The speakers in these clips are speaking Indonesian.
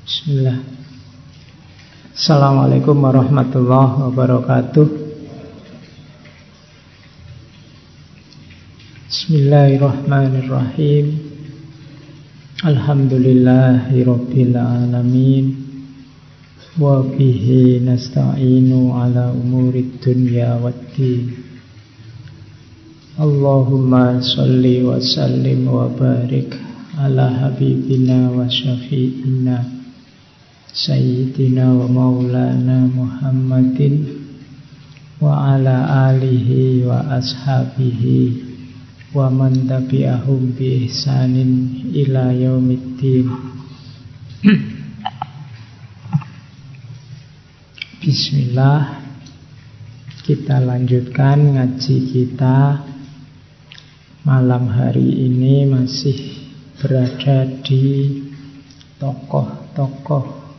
Bismillah. Assalamualaikum warahmatullahi wabarakatuh. Bismillahirrahmanirrahim. Alhamdulillahi Rabbil Alamin. Wa bihi nasta'inu ala umurid dunya waddin. Allahumma salli wa sallim wa barik ala habibina wa syafi'ina Sayyidina wa maulana Muhammadin wa ala alihi wa ashabihi wa man tabi'ahum bi ihsanin ila yaumiddin. Bismillah kita lanjutkan ngaji kita. Malam hari ini masih berada di tokoh-tokoh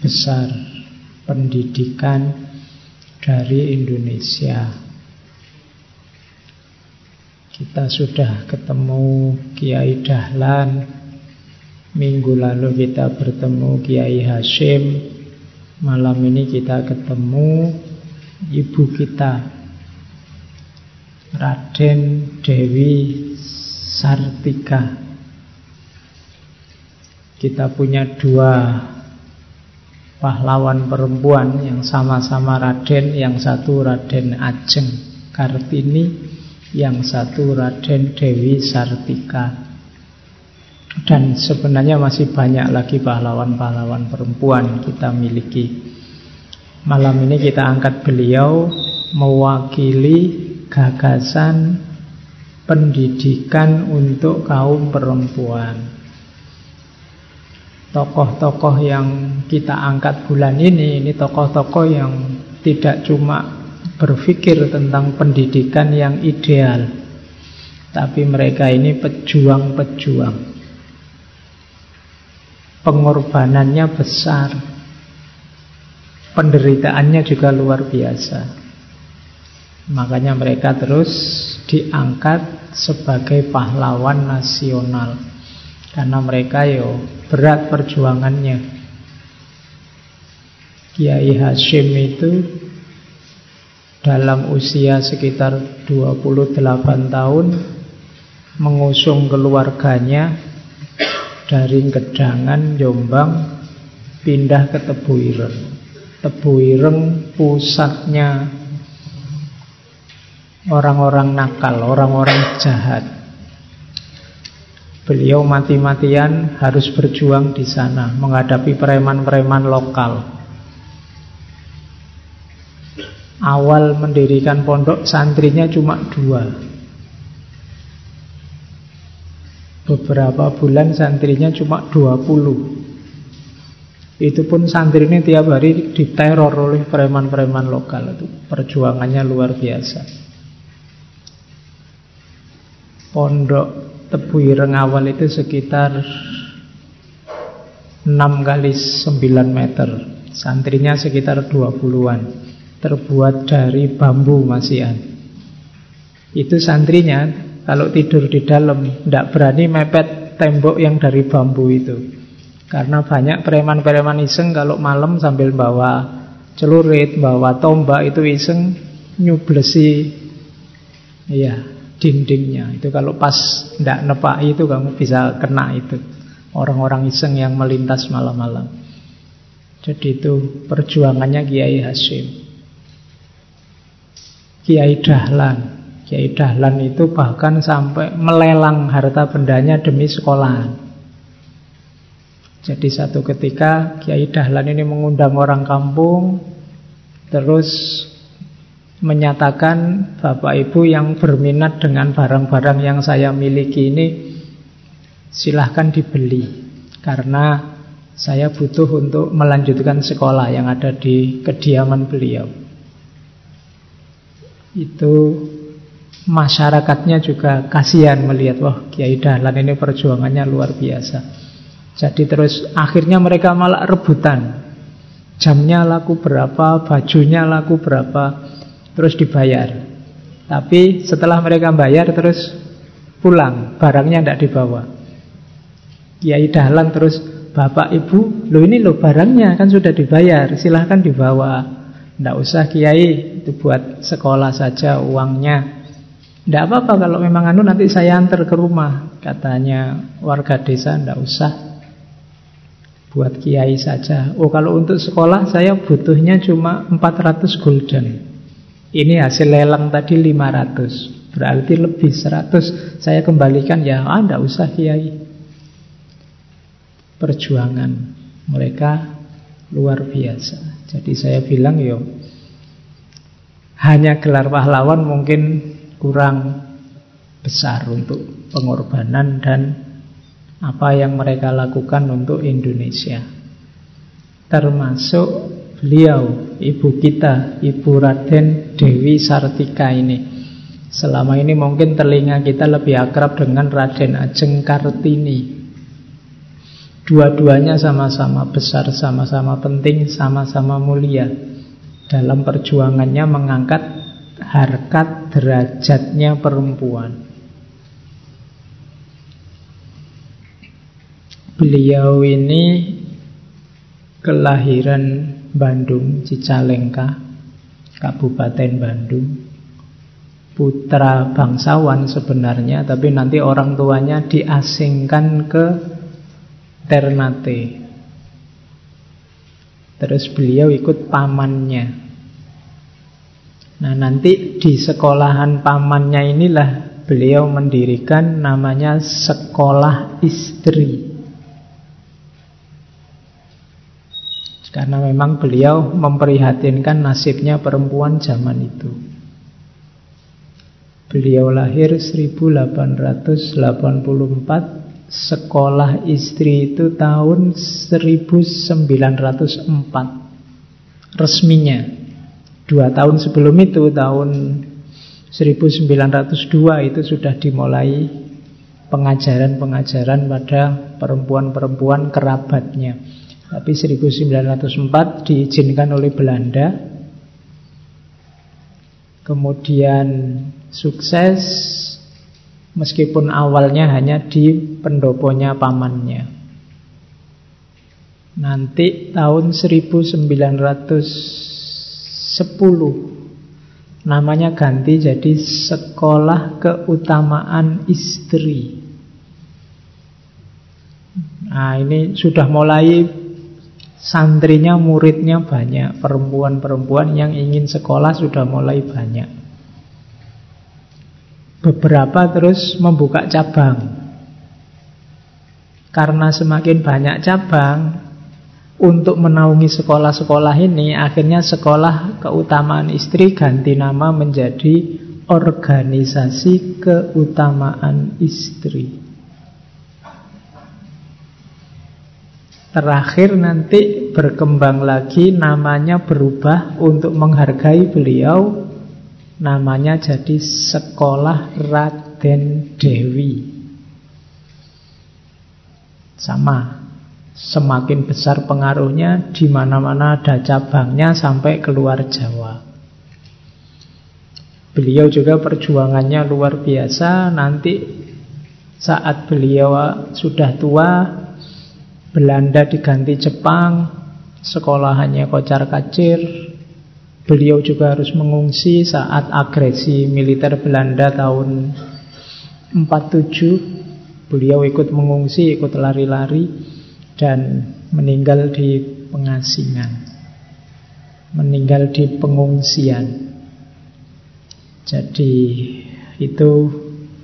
besar pendidikan dari Indonesia. Kita sudah ketemu Kiai Dahlan, minggu lalu kita bertemu Kiai Hashim, malam ini kita ketemu ibu kita Raden Dewi Sartika. Kita punya dua pahlawan perempuan yang sama-sama Raden Yang satu Raden Ajeng Kartini Yang satu Raden Dewi Sartika Dan sebenarnya masih banyak lagi pahlawan-pahlawan perempuan kita miliki Malam ini kita angkat beliau mewakili gagasan pendidikan untuk kaum perempuan. Tokoh-tokoh yang kita angkat bulan ini, ini tokoh-tokoh yang tidak cuma berpikir tentang pendidikan yang ideal, tapi mereka ini pejuang-pejuang. Pengorbanannya besar, penderitaannya juga luar biasa. Makanya mereka terus diangkat sebagai pahlawan nasional Karena mereka yo berat perjuangannya Kiai Hashim itu dalam usia sekitar 28 tahun mengusung keluarganya dari Gedangan, Jombang pindah ke Tebu Ireng. Tebu Ireng pusatnya orang-orang nakal, orang-orang jahat. Beliau mati-matian harus berjuang di sana menghadapi preman-preman lokal. Awal mendirikan pondok santrinya cuma dua. Beberapa bulan santrinya cuma 20. Itu pun santri ini tiap hari diteror oleh preman-preman lokal itu. Perjuangannya luar biasa. Pondok Tebu Ireng awal itu sekitar 6 kali 9 meter. Santrinya sekitar 20-an Terbuat dari bambu masian Itu santrinya Kalau tidur di dalam Tidak berani mepet tembok yang dari bambu itu. Karena banyak preman-preman iseng Kalau malam sambil bawa celurit Bawa tombak itu iseng Nyublesi. Iya dindingnya. Itu kalau pas tidak nepak itu kamu bisa kena itu. Orang-orang iseng yang melintas malam-malam. Jadi itu perjuangannya Kiai Hashim. Kiai Dahlan. Kiai Dahlan itu bahkan sampai melelang harta bendanya demi sekolahan. Jadi satu ketika Kiai Dahlan ini mengundang orang kampung Terus menyatakan Bapak Ibu yang berminat dengan barang-barang yang saya miliki ini silahkan dibeli karena saya butuh untuk melanjutkan sekolah yang ada di kediaman beliau. Itu masyarakatnya juga kasihan melihat wah Kiai Dahlan ini perjuangannya luar biasa. Jadi terus akhirnya mereka malah rebutan. Jamnya laku berapa, bajunya laku berapa terus dibayar. Tapi setelah mereka bayar terus pulang, barangnya tidak dibawa. Kiai Dahlan terus bapak ibu, lo ini lo barangnya kan sudah dibayar, silahkan dibawa. Tidak usah kiai, itu buat sekolah saja uangnya. Tidak apa-apa kalau memang anu nanti saya antar ke rumah. Katanya warga desa tidak usah. Buat kiai saja. Oh kalau untuk sekolah saya butuhnya cuma 400 gulden. Ini hasil lelang tadi 500. Berarti lebih 100 saya kembalikan ya ah, tidak usah kiai perjuangan mereka luar biasa. Jadi saya bilang yo hanya gelar pahlawan mungkin kurang besar untuk pengorbanan dan apa yang mereka lakukan untuk Indonesia. Termasuk beliau, ibu kita, Ibu Raden Dewi Sartika ini. Selama ini mungkin telinga kita lebih akrab dengan Raden Ajeng Kartini Dua-duanya sama-sama besar, sama-sama penting, sama-sama mulia dalam perjuangannya mengangkat harkat derajatnya perempuan. Beliau ini kelahiran Bandung, Cicalengka, Kabupaten Bandung. Putra bangsawan sebenarnya, tapi nanti orang tuanya diasingkan ke Ternate. Terus beliau ikut pamannya. Nah nanti di sekolahan pamannya inilah beliau mendirikan namanya sekolah istri. Karena memang beliau memprihatinkan nasibnya perempuan zaman itu. Beliau lahir 1884 sekolah istri itu tahun 1904 resminya. Dua tahun sebelum itu tahun 1902 itu sudah dimulai pengajaran-pengajaran pada perempuan-perempuan kerabatnya. Tapi 1904 diizinkan oleh Belanda. Kemudian sukses Meskipun awalnya hanya di pendoponya pamannya. Nanti tahun 1910 namanya ganti jadi Sekolah Keutamaan Istri. Nah, ini sudah mulai santrinya, muridnya banyak, perempuan-perempuan yang ingin sekolah sudah mulai banyak. Beberapa terus membuka cabang. Karena semakin banyak cabang, untuk menaungi sekolah-sekolah ini, akhirnya sekolah keutamaan istri ganti nama menjadi organisasi keutamaan istri. Terakhir nanti berkembang lagi namanya berubah untuk menghargai beliau Namanya jadi Sekolah Raden Dewi Sama Semakin besar pengaruhnya di mana-mana ada cabangnya sampai keluar Jawa. Beliau juga perjuangannya luar biasa. Nanti saat beliau sudah tua, Belanda diganti Jepang, sekolahannya kocar kacir, Beliau juga harus mengungsi saat agresi militer Belanda tahun 47. Beliau ikut mengungsi, ikut lari-lari dan meninggal di pengasingan. Meninggal di pengungsian. Jadi itu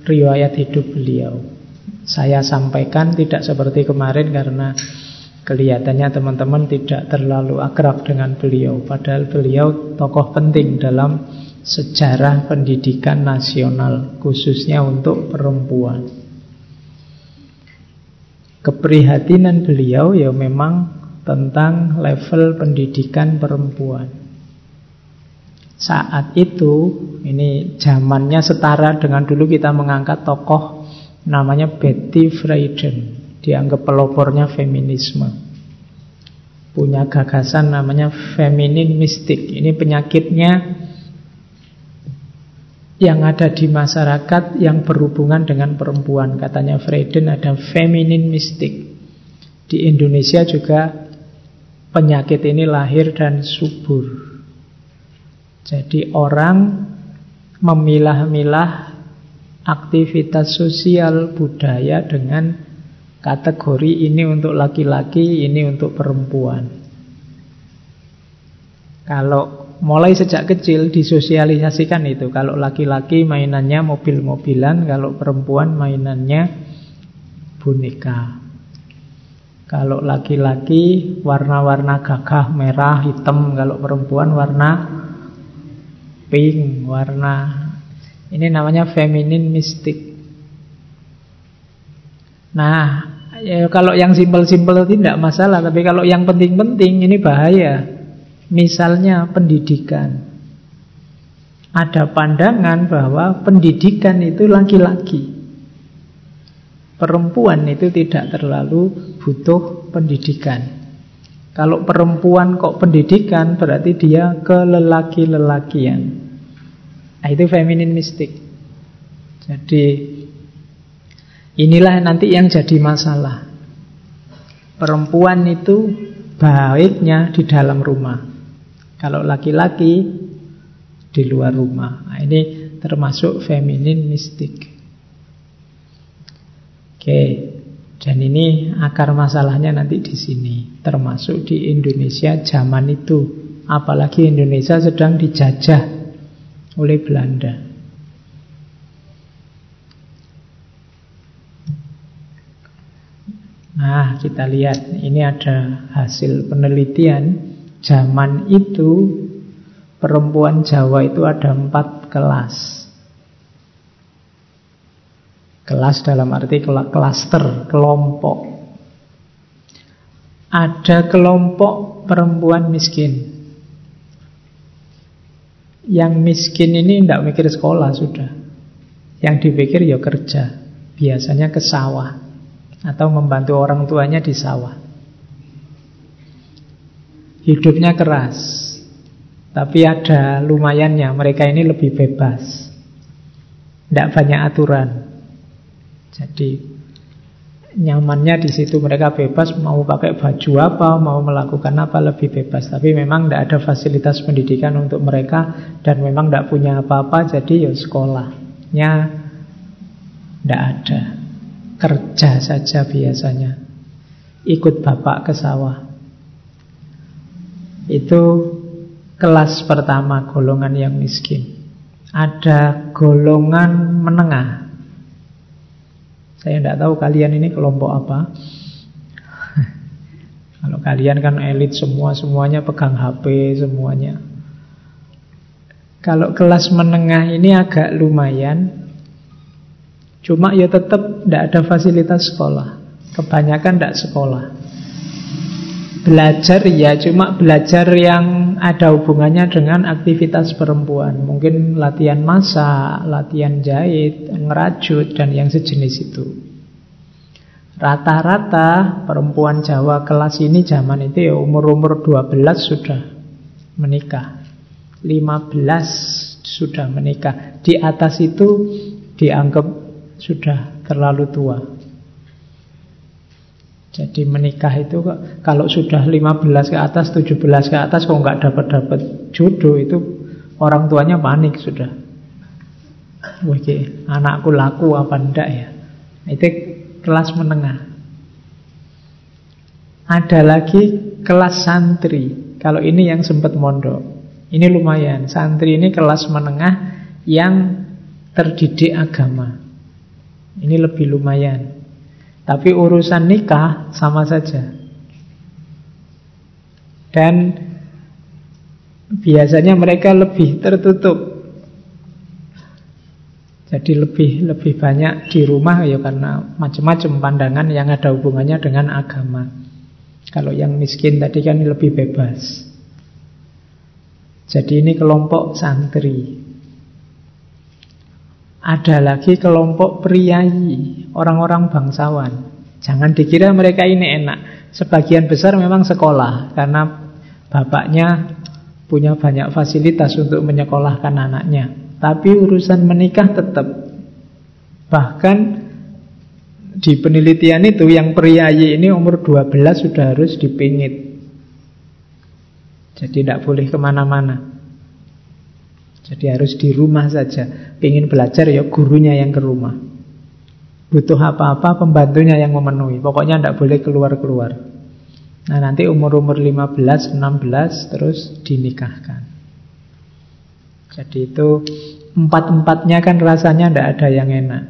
riwayat hidup beliau. Saya sampaikan tidak seperti kemarin karena Kelihatannya teman-teman tidak terlalu akrab dengan beliau. Padahal beliau tokoh penting dalam sejarah pendidikan nasional Khususnya untuk perempuan. Keprihatinan beliau ya memang tentang level pendidikan perempuan. Saat itu, ini zamannya setara dengan dulu kita mengangkat tokoh namanya Betty Friedan dianggap pelopornya feminisme. Punya gagasan namanya feminin mistik. Ini penyakitnya yang ada di masyarakat yang berhubungan dengan perempuan. Katanya Freiden ada feminin mistik. Di Indonesia juga penyakit ini lahir dan subur. Jadi orang memilah-milah aktivitas sosial budaya dengan kategori ini untuk laki-laki, ini untuk perempuan. Kalau mulai sejak kecil disosialisasikan itu, kalau laki-laki mainannya mobil-mobilan, kalau perempuan mainannya boneka. Kalau laki-laki warna-warna gagah merah, hitam, kalau perempuan warna pink, warna ini namanya feminin mistik. Nah, ya kalau yang simpel-simpel tidak masalah, tapi kalau yang penting-penting ini bahaya. Misalnya pendidikan. Ada pandangan bahwa pendidikan itu laki-laki. Perempuan itu tidak terlalu butuh pendidikan. Kalau perempuan kok pendidikan berarti dia kelelaki-lelakian. Nah, itu feminin mistik. Jadi inilah nanti yang jadi masalah. Perempuan itu baiknya di dalam rumah. Kalau laki-laki di luar rumah. Nah, ini termasuk feminin mistik. Oke, dan ini akar masalahnya nanti di sini, termasuk di Indonesia zaman itu. Apalagi Indonesia sedang dijajah oleh Belanda. Nah, kita lihat ini ada hasil penelitian zaman itu perempuan Jawa itu ada empat kelas. Kelas dalam arti klaster, kelompok. Ada kelompok perempuan miskin. Yang miskin ini tidak mikir sekolah sudah. Yang dipikir ya kerja. Biasanya ke sawah. Atau membantu orang tuanya di sawah. Hidupnya keras. Tapi ada lumayannya. Mereka ini lebih bebas. Tidak banyak aturan. Jadi nyamannya di situ mereka bebas mau pakai baju apa, mau melakukan apa lebih bebas. Tapi memang tidak ada fasilitas pendidikan untuk mereka dan memang tidak punya apa-apa, jadi ya sekolahnya tidak ada. Kerja saja biasanya. Ikut bapak ke sawah. Itu kelas pertama golongan yang miskin. Ada golongan menengah saya tidak tahu kalian ini kelompok apa. Kalau kalian kan elit semua, semuanya pegang HP semuanya. Kalau kelas menengah ini agak lumayan. Cuma ya tetap tidak ada fasilitas sekolah. Kebanyakan tidak sekolah. Belajar ya cuma belajar yang ada hubungannya dengan aktivitas perempuan. Mungkin latihan masak, latihan jahit, ngerajut dan yang sejenis itu. Rata-rata perempuan Jawa kelas ini zaman itu ya umur-umur 12 sudah menikah. 15 sudah menikah. Di atas itu dianggap sudah terlalu tua jadi menikah itu kalau sudah 15 ke atas, 17 ke atas kok nggak dapat-dapat jodoh itu orang tuanya panik sudah. Wih, anakku laku apa enggak ya? Itu kelas menengah. Ada lagi kelas santri. Kalau ini yang sempat mondok. Ini lumayan. Santri ini kelas menengah yang terdidik agama. Ini lebih lumayan. Tapi urusan nikah sama saja. Dan biasanya mereka lebih tertutup. Jadi lebih lebih banyak di rumah ya karena macam-macam pandangan yang ada hubungannya dengan agama. Kalau yang miskin tadi kan lebih bebas. Jadi ini kelompok santri. Ada lagi kelompok priayi, orang-orang bangsawan. Jangan dikira mereka ini enak. Sebagian besar memang sekolah karena bapaknya punya banyak fasilitas untuk menyekolahkan anaknya. Tapi urusan menikah tetap. Bahkan di penelitian itu yang priayi ini umur 12 sudah harus dipingit. Jadi tidak boleh ke mana-mana. Jadi harus di rumah saja. Pingin belajar ya gurunya yang ke rumah. Butuh apa-apa pembantunya yang memenuhi. Pokoknya tidak boleh keluar-keluar. Nah nanti umur-umur 15, 16 terus dinikahkan. Jadi itu empat-empatnya kan rasanya tidak ada yang enak.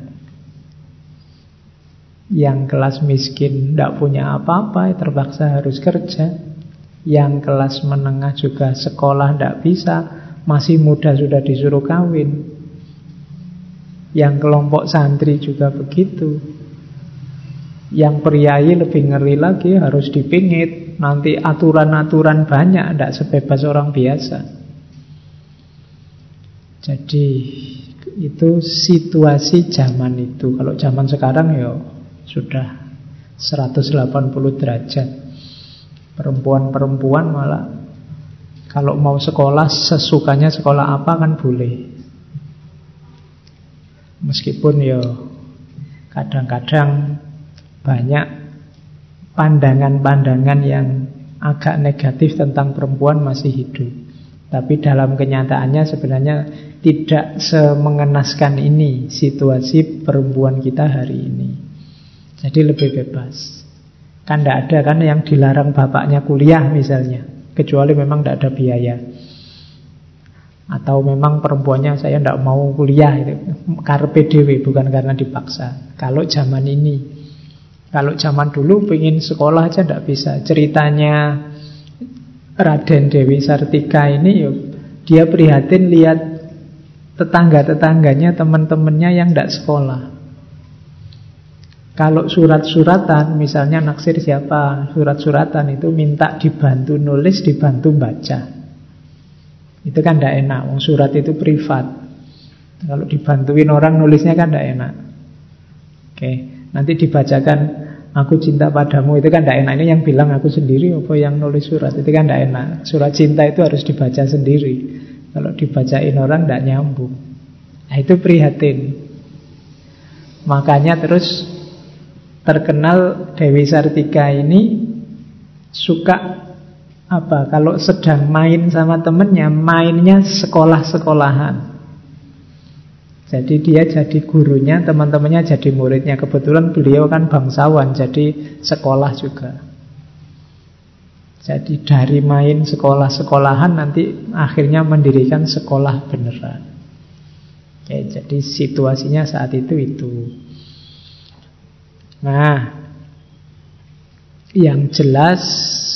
Yang kelas miskin tidak punya apa-apa, terpaksa harus kerja. Yang kelas menengah juga sekolah tidak bisa, masih muda sudah disuruh kawin. Yang kelompok santri juga begitu. Yang priayi lebih ngeri lagi harus dipingit. Nanti aturan-aturan banyak, tidak sebebas orang biasa. Jadi itu situasi zaman itu. Kalau zaman sekarang ya sudah 180 derajat. Perempuan-perempuan malah kalau mau sekolah sesukanya sekolah apa kan boleh. Meskipun ya kadang-kadang banyak pandangan-pandangan yang agak negatif tentang perempuan masih hidup. Tapi dalam kenyataannya sebenarnya tidak semengenaskan ini situasi perempuan kita hari ini. Jadi lebih bebas. Kan tidak ada kan yang dilarang bapaknya kuliah misalnya. Kecuali memang tidak ada biaya. Atau memang perempuannya saya tidak mau kuliah itu karpe dewe bukan karena dipaksa. Kalau zaman ini, kalau zaman dulu pengen sekolah aja tidak bisa. Ceritanya Raden Dewi Sartika ini yuk, dia prihatin lihat tetangga-tetangganya, teman-temannya yang tidak sekolah. Kalau surat-suratan, misalnya naksir siapa, surat-suratan itu minta dibantu nulis, dibantu baca. Itu kan tidak enak, surat itu privat. Kalau dibantuin orang nulisnya kan tidak enak. Oke, nanti dibacakan aku cinta padamu itu kan tidak enak. Ini yang bilang aku sendiri apa yang nulis surat itu kan tidak enak. Surat cinta itu harus dibaca sendiri. Kalau dibacain orang tidak nyambung. Nah itu prihatin. Makanya terus terkenal Dewi Sartika ini suka apa? Kalau sedang main sama temennya mainnya sekolah-sekolahan. Jadi dia jadi gurunya teman-temannya jadi muridnya. Kebetulan beliau kan bangsawan jadi sekolah juga. Jadi dari main sekolah-sekolahan nanti akhirnya mendirikan sekolah beneran. Oke, jadi situasinya saat itu itu. Nah, yang jelas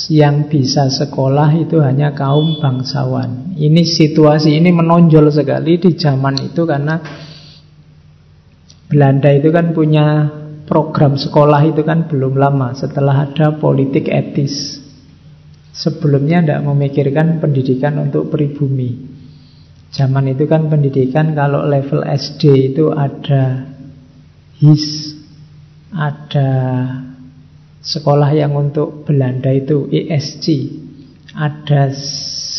yang bisa sekolah itu hanya kaum bangsawan. Ini situasi ini menonjol sekali di zaman itu karena Belanda itu kan punya program sekolah itu kan belum lama setelah ada politik etis. Sebelumnya tidak memikirkan pendidikan untuk pribumi. Zaman itu kan pendidikan kalau level SD itu ada HIS ada sekolah yang untuk Belanda itu ESC. Ada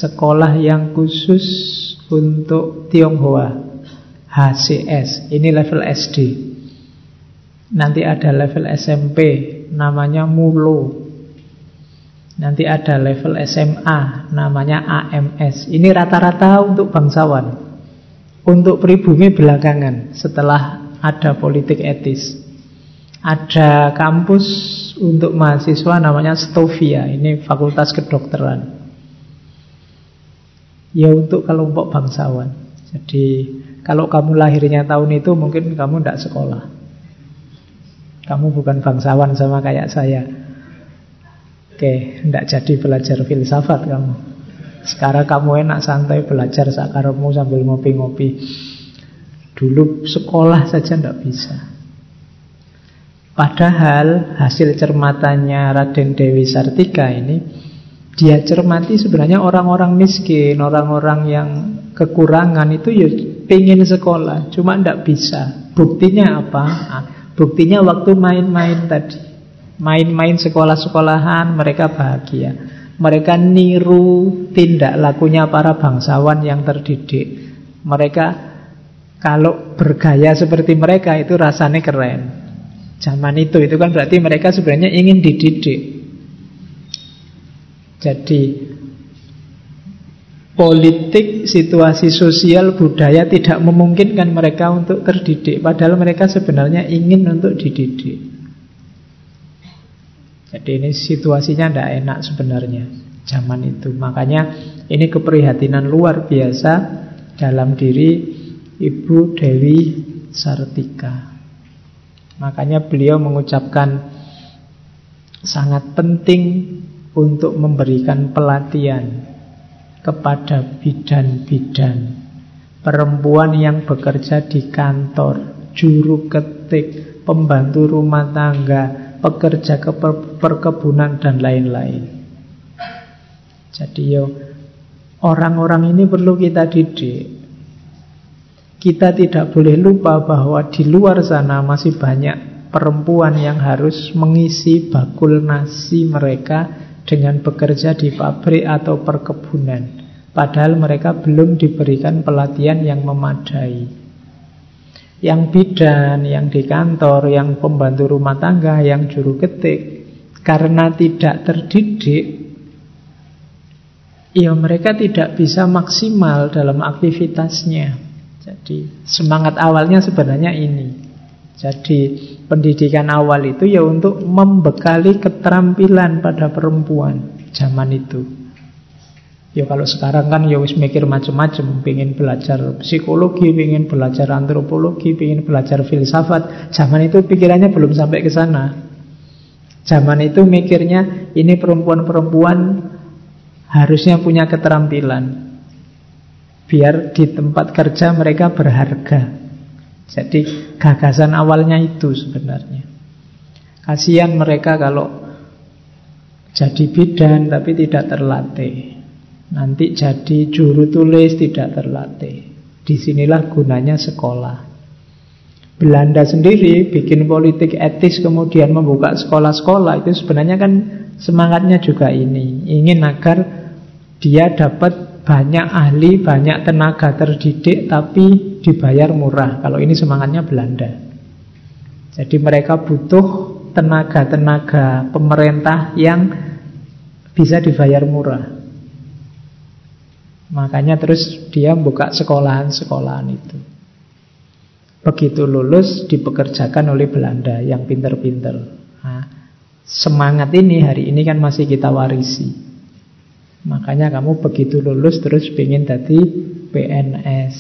sekolah yang khusus untuk Tionghoa HCS. Ini level SD. Nanti ada level SMP namanya MULO. Nanti ada level SMA namanya AMS. Ini rata-rata untuk bangsawan. Untuk pribumi belakangan setelah ada politik etis. Ada kampus untuk mahasiswa namanya Stovia. Ini fakultas kedokteran. Ya untuk kelompok bangsawan. Jadi kalau kamu lahirnya tahun itu mungkin kamu tidak sekolah. Kamu bukan bangsawan sama kayak saya. Oke, tidak jadi belajar filsafat kamu. Sekarang kamu enak santai belajar sakarmu sambil ngopi-ngopi. Dulu sekolah saja tidak bisa. Padahal hasil cermatannya Raden Dewi Sartika ini Dia cermati sebenarnya orang-orang miskin Orang-orang yang kekurangan itu ya pengen sekolah Cuma tidak bisa. Buktinya apa? Nah, buktinya waktu main-main tadi. Main-main sekolah-sekolahan mereka bahagia. Mereka niru tindak lakunya para bangsawan yang terdidik. Mereka kalau bergaya seperti mereka itu rasanya keren Zaman itu, itu kan berarti mereka sebenarnya ingin dididik. Jadi politik, situasi sosial, budaya tidak memungkinkan mereka untuk terdidik. Padahal mereka sebenarnya ingin untuk dididik. Jadi ini situasinya tidak enak sebenarnya zaman itu. Makanya ini keprihatinan luar biasa dalam diri Ibu Dewi Sartika. Makanya beliau mengucapkan sangat penting untuk memberikan pelatihan kepada bidan-bidan perempuan yang bekerja di kantor, juru ketik, pembantu rumah tangga, pekerja ke perkebunan dan lain-lain. Jadi yo orang-orang ini perlu kita didik. Kita tidak boleh lupa bahwa di luar sana masih banyak perempuan yang harus mengisi bakul nasi mereka dengan bekerja di pabrik atau perkebunan. Padahal mereka belum diberikan pelatihan yang memadai yang bidan, yang di kantor, yang pembantu rumah tangga, yang juru ketik, karena tidak terdidik, ya mereka tidak bisa maksimal dalam aktivitasnya. Jadi semangat awalnya sebenarnya ini. Jadi pendidikan awal itu ya untuk membekali keterampilan pada perempuan zaman itu. Ya kalau sekarang kan ya wis mikir macam-macam, pengen belajar psikologi, pengen belajar antropologi, pengen belajar filsafat. Zaman itu pikirannya belum sampai ke sana. Zaman itu mikirnya ini perempuan-perempuan harusnya punya keterampilan. Biar di tempat kerja mereka berharga. Jadi gagasan awalnya itu sebenarnya. Kasihan mereka kalau jadi bidan tapi tidak terlatih. Nanti jadi juru tulis tidak terlatih. Di sinilah gunanya sekolah. Belanda sendiri bikin politik etis kemudian membuka sekolah-sekolah itu sebenarnya kan semangatnya juga ini. Ingin agar dia dapat banyak ahli, banyak tenaga terdidik tapi dibayar murah. Kalau ini semangatnya Belanda. Jadi mereka butuh tenaga-tenaga pemerintah yang bisa dibayar murah. Makanya terus dia buka sekolahan-sekolahan itu. Begitu lulus dipekerjakan oleh Belanda yang pinter-pinter. Nah, semangat ini hari ini kan masih kita warisi. Makanya kamu begitu lulus terus ingin tadi PNS.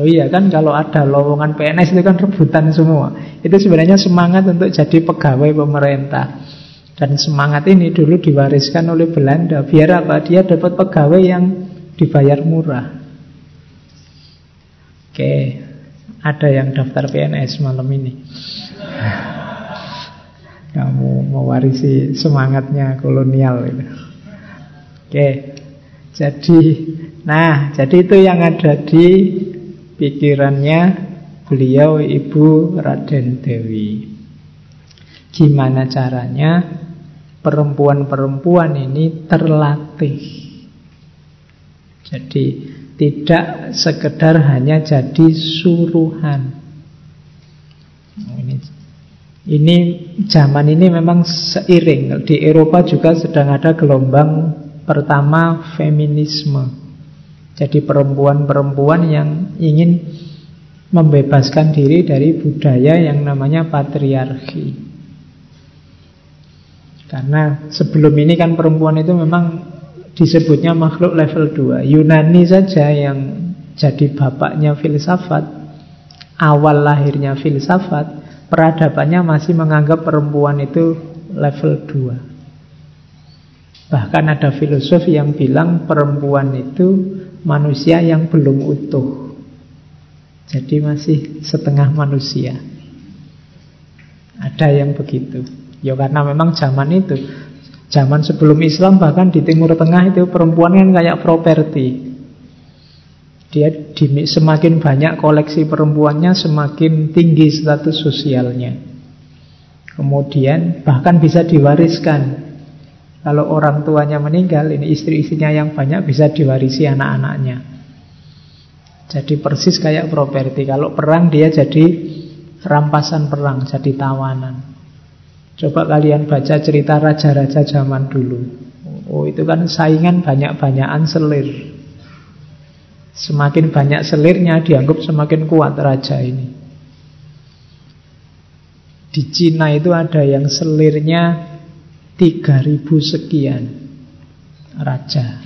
Oh iya kan kalau ada lowongan PNS itu kan rebutan semua. Itu sebenarnya semangat untuk jadi pegawai pemerintah. Dan semangat ini dulu diwariskan oleh Belanda Biar apa? Dia dapat pegawai yang dibayar murah Oke Ada yang daftar PNS malam ini Kamu mewarisi semangatnya kolonial itu. Oke Jadi Nah jadi itu yang ada di pikirannya beliau Ibu Raden Dewi Gimana caranya perempuan-perempuan ini terlatih. Jadi tidak sekedar hanya jadi suruhan. Ini, ini zaman ini memang seiring. Di Eropa juga sedang ada gelombang pertama feminisme. Jadi perempuan-perempuan yang ingin membebaskan diri dari budaya yang namanya patriarki. Karena sebelum ini kan perempuan itu memang disebutnya makhluk level 2. Yunani saja yang jadi bapaknya filsafat, awal lahirnya filsafat, peradabannya masih menganggap perempuan itu level 2. Bahkan ada filosof yang bilang perempuan itu manusia yang belum utuh. Jadi masih setengah manusia. Ada yang begitu. Ya karena memang zaman itu Zaman sebelum Islam bahkan di Timur Tengah itu perempuan kan kayak properti Dia di, semakin banyak koleksi perempuannya Semakin tinggi status sosialnya Kemudian bahkan bisa diwariskan Kalau orang tuanya meninggal Ini istri-istrinya yang banyak bisa diwarisi anak-anaknya Jadi persis kayak properti Kalau perang dia jadi rampasan perang, jadi tawanan. Coba kalian baca cerita raja-raja zaman dulu. Oh, itu kan saingan banyak-banyakan selir. Semakin banyak selirnya dianggap semakin kuat raja ini. Di Cina itu ada yang selirnya 3000 sekian raja.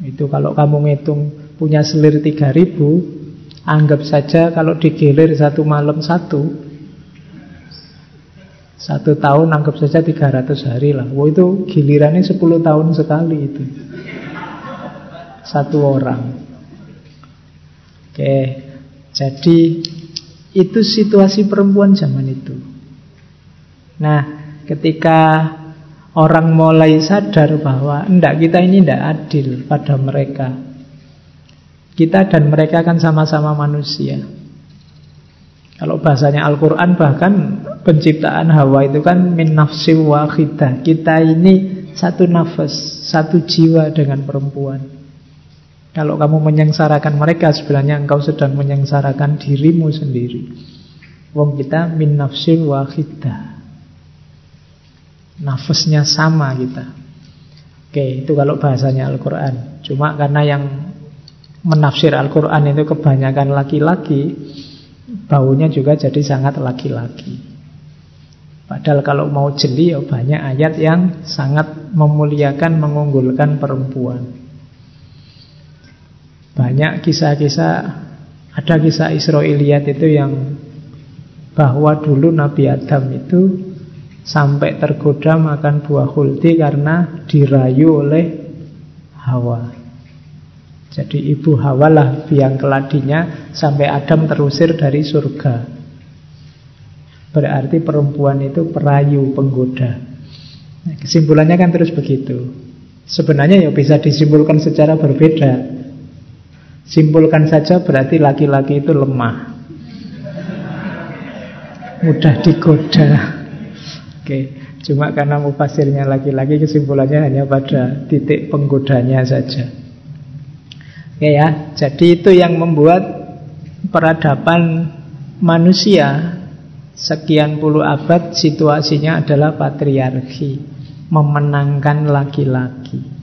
Itu kalau kamu ngitung punya selir 3000, anggap saja kalau digilir satu malam satu, satu tahun anggap saja 300 hari lah. Wah itu gilirannya 10 tahun sekali itu. Satu orang. Oke, jadi itu situasi perempuan zaman itu. Nah, ketika orang mulai sadar bahwa enggak kita ini enggak adil pada mereka. Kita dan mereka kan sama-sama manusia. Kalau bahasanya Al-Quran bahkan penciptaan Hawa itu kan min nafsi wahidah. Kita ini satu nafas, satu jiwa dengan perempuan. Kalau kamu menyengsarakan mereka sebenarnya engkau sedang menyengsarakan dirimu sendiri. Wong kita min nafsi wahidah. Nafasnya sama kita. Oke, itu kalau bahasanya Al-Quran. Cuma karena yang menafsir Al-Quran itu kebanyakan laki-laki, baunya juga jadi sangat laki-laki. Padahal kalau mau jeli ya banyak ayat yang sangat memuliakan, mengunggulkan perempuan. Banyak kisah-kisah, ada kisah Israiliyat itu yang bahwa dulu Nabi Adam itu sampai tergoda makan buah huldi karena dirayu oleh Hawa. Jadi ibu Hawa lah biang keladinya sampai Adam terusir dari surga. Berarti perempuan itu perayu, penggoda. Nah, kesimpulannya kan terus begitu. Sebenarnya ya bisa disimpulkan secara berbeda. Simpulkan saja berarti laki-laki itu lemah. Mudah digoda. Oke, cuma karena mufasirnya laki-laki kesimpulannya hanya pada titik penggodanya saja. Ya, ya, jadi itu yang membuat peradaban manusia sekian puluh abad situasinya adalah patriarki, memenangkan laki-laki.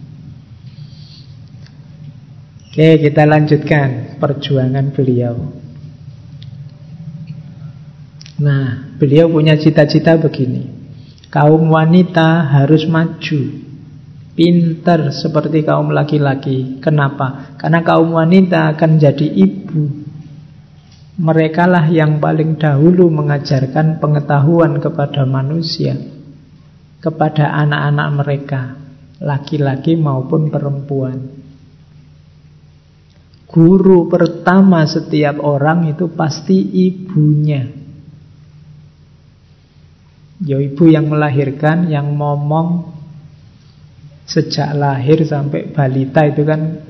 Oke, kita lanjutkan perjuangan beliau. Nah, beliau punya cita-cita begini. Kaum wanita harus maju pintar seperti kaum laki-laki. Kenapa? Karena kaum wanita akan jadi ibu. Mereka lah yang paling dahulu mengajarkan pengetahuan kepada manusia, kepada anak-anak mereka, laki-laki maupun perempuan. Guru pertama setiap orang itu pasti ibunya. Ya ibu yang melahirkan, yang ngomong, Sejak lahir sampai balita itu kan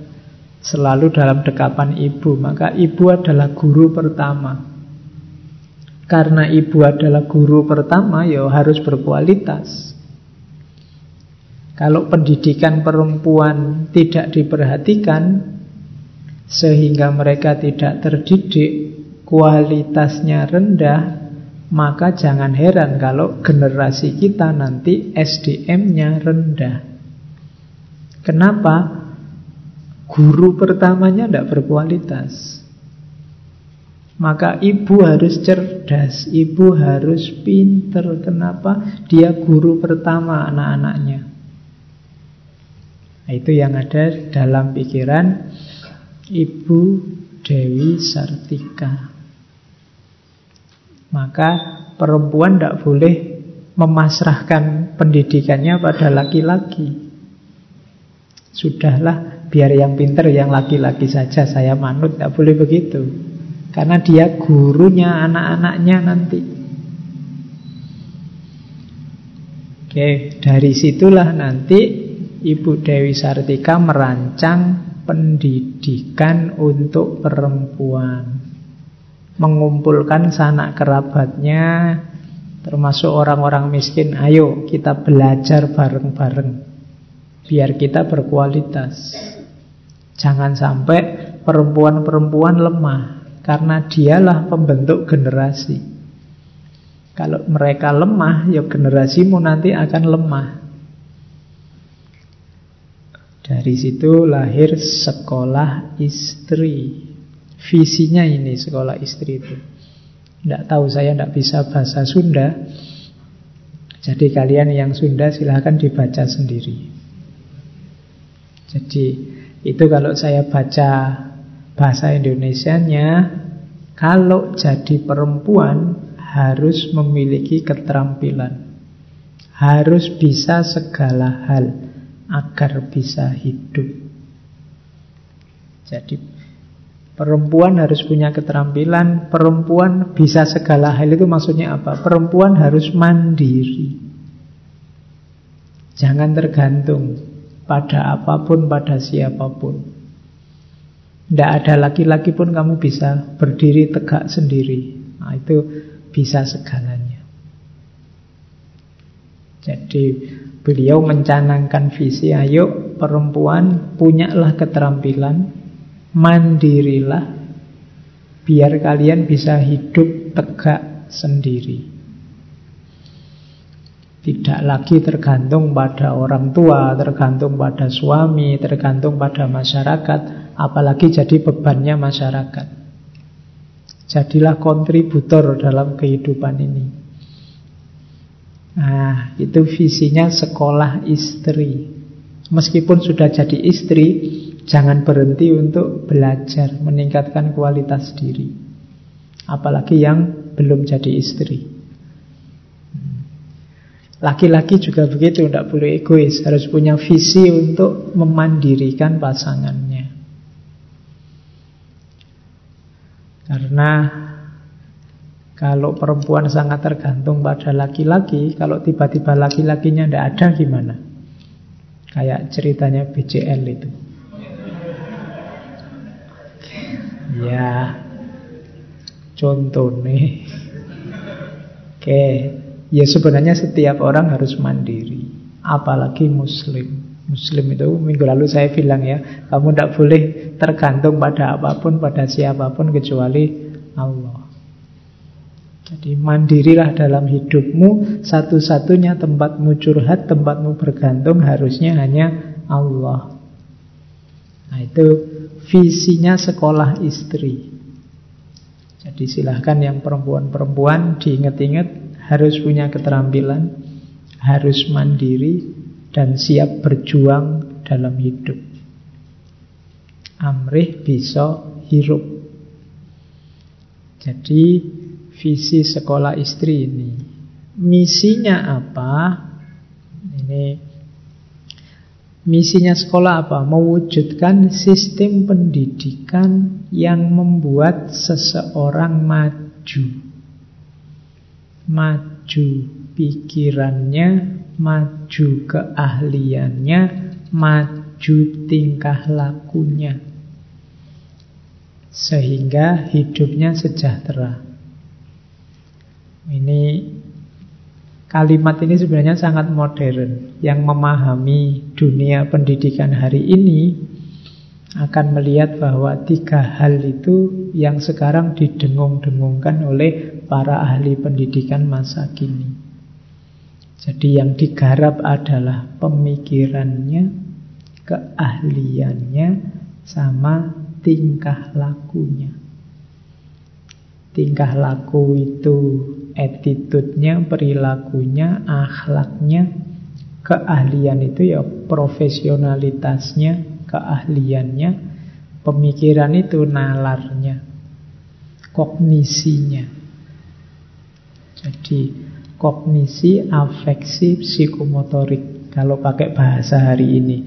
selalu dalam dekapan ibu. Maka ibu adalah guru pertama. Karena ibu adalah guru pertama, ya harus berkualitas. Kalau pendidikan perempuan tidak diperhatikan, sehingga mereka tidak terdidik, kualitasnya rendah, maka jangan heran kalau generasi kita nanti SDM-nya rendah. Kenapa? Guru pertamanya tidak berkualitas. Maka ibu harus cerdas, ibu harus pinter. Kenapa? Dia guru pertama anak-anaknya. Nah, itu yang ada dalam pikiran Ibu Dewi Sartika. Maka perempuan tidak boleh memasrahkan pendidikannya pada laki-laki. Sudahlah, biar yang pinter yang laki-laki saja saya manut, tidak boleh begitu. Karena dia gurunya anak-anaknya nanti. Oke, dari situlah nanti Ibu Dewi Sartika merancang pendidikan untuk perempuan. Mengumpulkan sanak kerabatnya, termasuk orang-orang miskin, ayo kita belajar bareng-bareng. Biar kita berkualitas Jangan sampai perempuan-perempuan lemah Karena dialah pembentuk generasi. Kalau mereka lemah, ya generasimu nanti akan lemah. Dari situ lahir sekolah istri. Visinya ini sekolah istri itu. Tidak tahu saya tidak bisa bahasa Sunda. Jadi kalian yang Sunda silahkan dibaca sendiri. Jadi itu kalau saya baca bahasa Indonesianya, kalau jadi perempuan harus memiliki keterampilan. Harus bisa segala hal agar bisa hidup. Jadi Perempuan harus punya keterampilan, perempuan bisa segala hal itu maksudnya apa? Perempuan harus mandiri. Jangan tergantung pada apa pun, pada siapa pun. Tidak ada laki-laki pun kamu bisa berdiri tegak sendiri. Nah, itu bisa segalanya. Jadi beliau mencanangkan visi, ayo perempuan punyalah keterampilan, mandirilah biar kalian bisa hidup tegak sendiri. Tidak lagi tergantung pada orang tua, tergantung pada suami, tergantung pada masyarakat, apalagi jadi bebannya masyarakat. Jadilah kontributor dalam kehidupan ini. Nah, itu visinya sekolah istri. Meskipun sudah jadi istri, Jangan berhenti untuk belajar, meningkatkan kualitas diri. Apalagi yang belum jadi istri. Laki-laki juga begitu, tidak boleh egois. Harus punya visi untuk memandirikan pasangannya. Karena kalau perempuan sangat tergantung pada laki-laki, kalau tiba-tiba laki-lakinya tidak ada gimana? Kayak ceritanya BCL itu. Ya, contoh nih. Oke, ya sebenarnya setiap orang harus mandiri, apalagi Muslim. Muslim itu minggu lalu saya bilang ya, kamu tidak boleh tergantung pada apa pun, pada siapa pun kecuali Allah. Jadi mandirilah dalam hidupmu, satu-satunya tempatmu curhat, tempatmu bergantung harusnya hanya Allah. Nah itu visinya sekolah istri. Jadi silahkan yang perempuan-perempuan diingat-ingat harus punya keterampilan, harus mandiri, dan siap berjuang dalam hidup. Amrih bisa hirup. Jadi visi sekolah istri ini. Misinya apa? Ini Misinya sekolah apa? Mewujudkan sistem pendidikan yang membuat seseorang maju. Maju pikirannya, maju keahliannya, maju tingkah lakunya. Sehingga hidupnya sejahtera. Ini Kalimat ini sebenarnya sangat modern. Yang memahami dunia pendidikan hari ini akan melihat bahwa tiga hal itu yang sekarang didengung-dengungkan oleh para ahli pendidikan masa kini. Jadi yang digarap adalah pemikirannya, keahliannya, sama tingkah lakunya. Tingkah laku itu attitude-nya, perilakunya, akhlaknya, keahlian itu ya profesionalitasnya, keahliannya, pemikiran itu nalarnya, kognisinya. Jadi kognisi, afeksi, psikomotorik kalau pakai bahasa hari ini.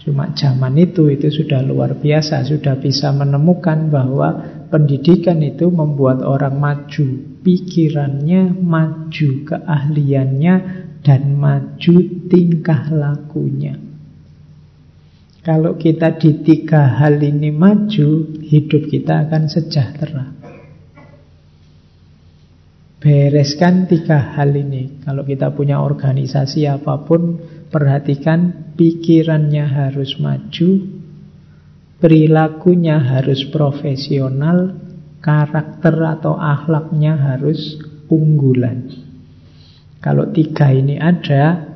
Cuma zaman itu itu sudah luar biasa, sudah bisa menemukan bahwa pendidikan itu membuat orang maju pikirannya, maju keahliannya, dan maju tingkah lakunya. Kalau kita di tiga hal ini maju, hidup kita akan sejahtera. Bereskan tiga hal ini. Kalau kita punya organisasi apa pun, perhatikan pikirannya harus maju, perilakunya harus profesional, karakter atau akhlaknya harus unggulan. Kalau tiga ini ada,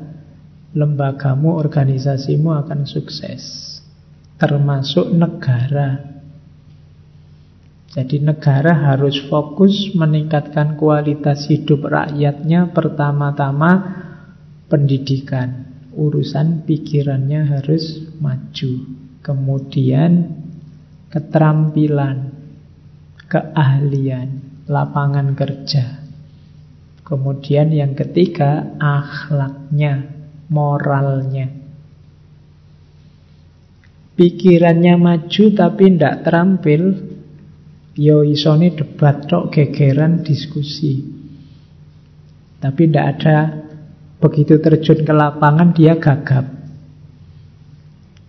lembagamu, organisasimu akan sukses. Termasuk negara. Jadi negara harus fokus meningkatkan kualitas hidup rakyatnya pertama-tama pendidikan. Urusan pikirannya harus maju. Kemudian keterampilan, keahlian, lapangan kerja. Kemudian yang ketiga, akhlaknya, moralnya. Pikirannya maju tapi tidak terampil, yo isoni debat tok gegeran diskusi. Tapi tidak ada begitu terjun ke lapangan dia gagap.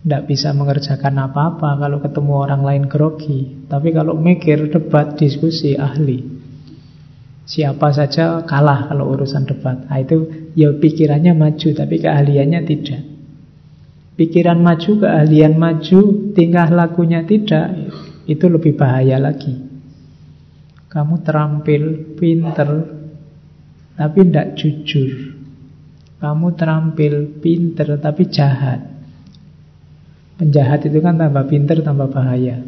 Tidak bisa mengerjakan apa-apa kalau ketemu orang lain grogi. Tapi kalau mikir, debat, diskusi, ahli. Siapa saja kalah kalau urusan debat. Nah, itu ya pikirannya maju, tapi keahliannya tidak. Pikiran maju, keahlian maju, tingkah lakunya tidak. Itu lebih bahaya lagi. Kamu terampil, pinter, tapi tidak jujur. Kamu terampil, pinter, tapi jahat. Penjahat itu kan tambah pinter, tambah bahaya.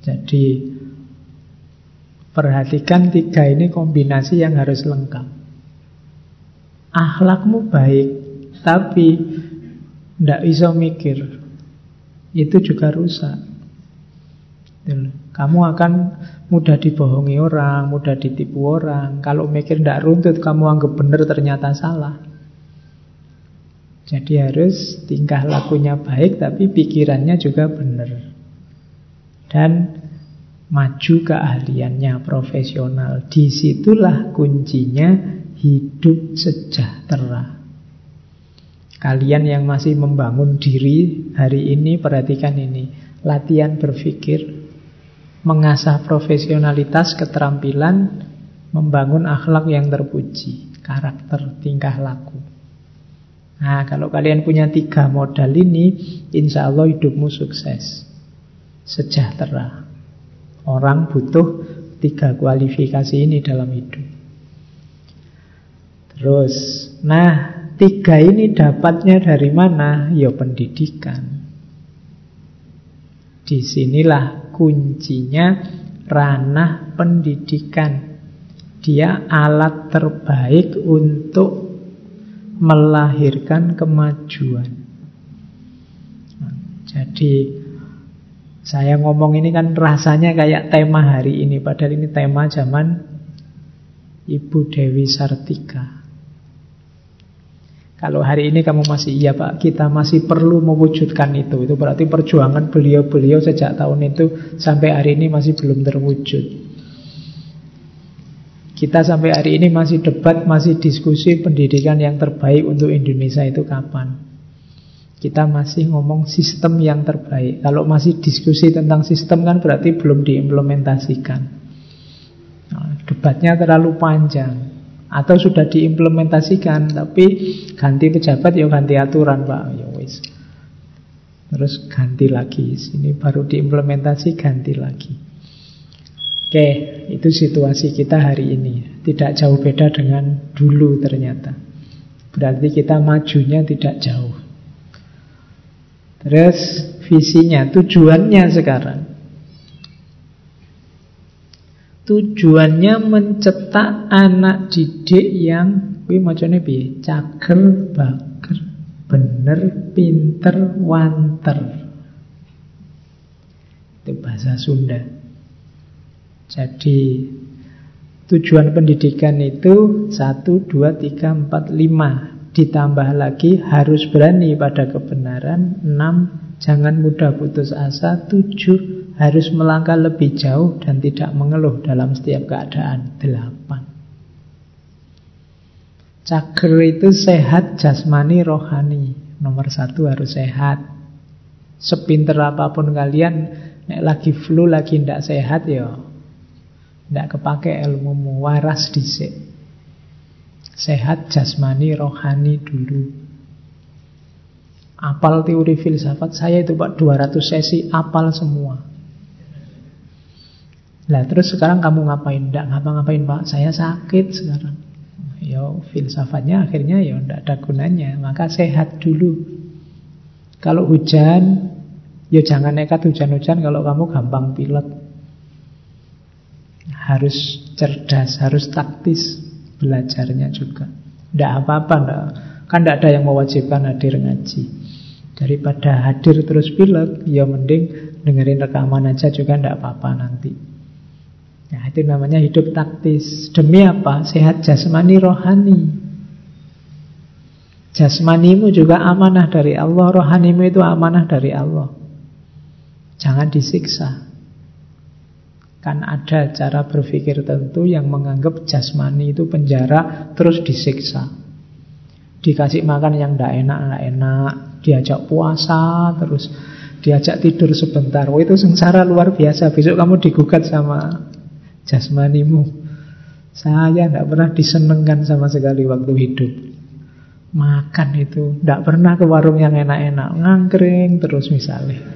Jadi perhatikan tiga ini kombinasi yang harus lengkap. Akhlakmu baik, tapi tidak bisa mikir. Itu juga rusak. Kamu akan mudah dibohongi orang, mudah ditipu orang. Kalau mikir tidak runtut, kamu anggap benar ternyata salah. Jadi harus tingkah lakunya baik tapi pikirannya juga benar. Dan maju keahliannya profesional. Di situlah kuncinya hidup sejahtera. Kalian yang masih membangun diri hari ini perhatikan ini. Latihan berpikir, mengasah profesionalitas, keterampilan, membangun akhlak yang terpuji, karakter, tingkah laku. Nah, kalau kalian punya tiga modal ini, insya Allah hidupmu sukses. Sejahtera. Orang butuh tiga kualifikasi ini dalam hidup. Terus, nah, tiga ini dapatnya dari mana? Ya pendidikan. Di sinilah kuncinya ranah pendidikan. Dia alat terbaik untuk melahirkan kemajuan. jadi saya ngomong ini kan rasanya kayak tema hari ini, padahal ini tema zaman Ibu Dewi Sartika. Kalau hari ini kamu masih iya Pak, kita masih perlu mewujudkan itu. Itu berarti perjuangan beliau-beliau sejak tahun itu sampai hari ini masih belum terwujud. Kita sampai hari ini masih debat, masih diskusi pendidikan yang terbaik untuk Indonesia itu kapan. Kita masih ngomong sistem yang terbaik. Kalau masih diskusi tentang sistem kan berarti belum diimplementasikan. Nah, debatnya terlalu panjang. Atau sudah diimplementasikan, tapi ganti pejabat ya ganti aturan Pak. Ya wis. Terus ganti lagi. Sini baru diimplementasi ganti lagi. Oke, itu situasi kita hari ini. Tidak jauh beda dengan dulu ternyata. Berarti kita majunya tidak jauh. Terus visinya, tujuannya sekarang. Tujuannya mencetak anak didik yang kuwi macane piye? Cager, bager, bener, pinter, wanter. Itu bahasa Sunda. Jadi tujuan pendidikan itu 1, 2, 3, 4, 5 Ditambah lagi harus berani pada kebenaran 6. Jangan mudah putus asa 7. Harus melangkah lebih jauh dan tidak mengeluh dalam setiap keadaan 8. Cager itu sehat jasmani rohani Nomor satu harus sehat Sepinter apa pun kalian Nek lagi flu lagi tidak sehat ya tidak kepake ilmu waras dhisik. Sehat jasmani rohani dulu. Apal teori filsafat saya itu Pak 200 sesi apal semua. Nah terus sekarang kamu ngapain? Tidak ngapa-ngapain pak, saya sakit sekarang. Ya filsafatnya akhirnya ya tidak ada gunanya. Maka sehat dulu. Kalau hujan, ya jangan nekat hujan-hujan kalau kamu gampang pilek. Harus cerdas, harus taktis belajarnya juga. Tidak apa-apa, kan tidak ada yang mewajibkan hadir ngaji. Daripada hadir terus pilek, ya mending dengerin rekaman aja juga tidak apa-apa nanti. Nah, itu namanya hidup taktis. Demi apa? Sehat jasmani rohani. Jasmanimu juga amanah dari Allah, rohanimu itu amanah dari Allah. Jangan disiksa. Kan ada cara berpikir tentu yang menganggap jasmani itu penjara terus disiksa. Dikasih makan yang tidak enak, tidak enak. Diajak puasa terus diajak tidur sebentar. Oh itu sengsara luar biasa. Besok kamu digugat sama jasmanimu. Saya tidak pernah disenengkan sama sekali waktu hidup. Makan itu tidak pernah ke warung yang enak-enak, ngangkring terus misalnya.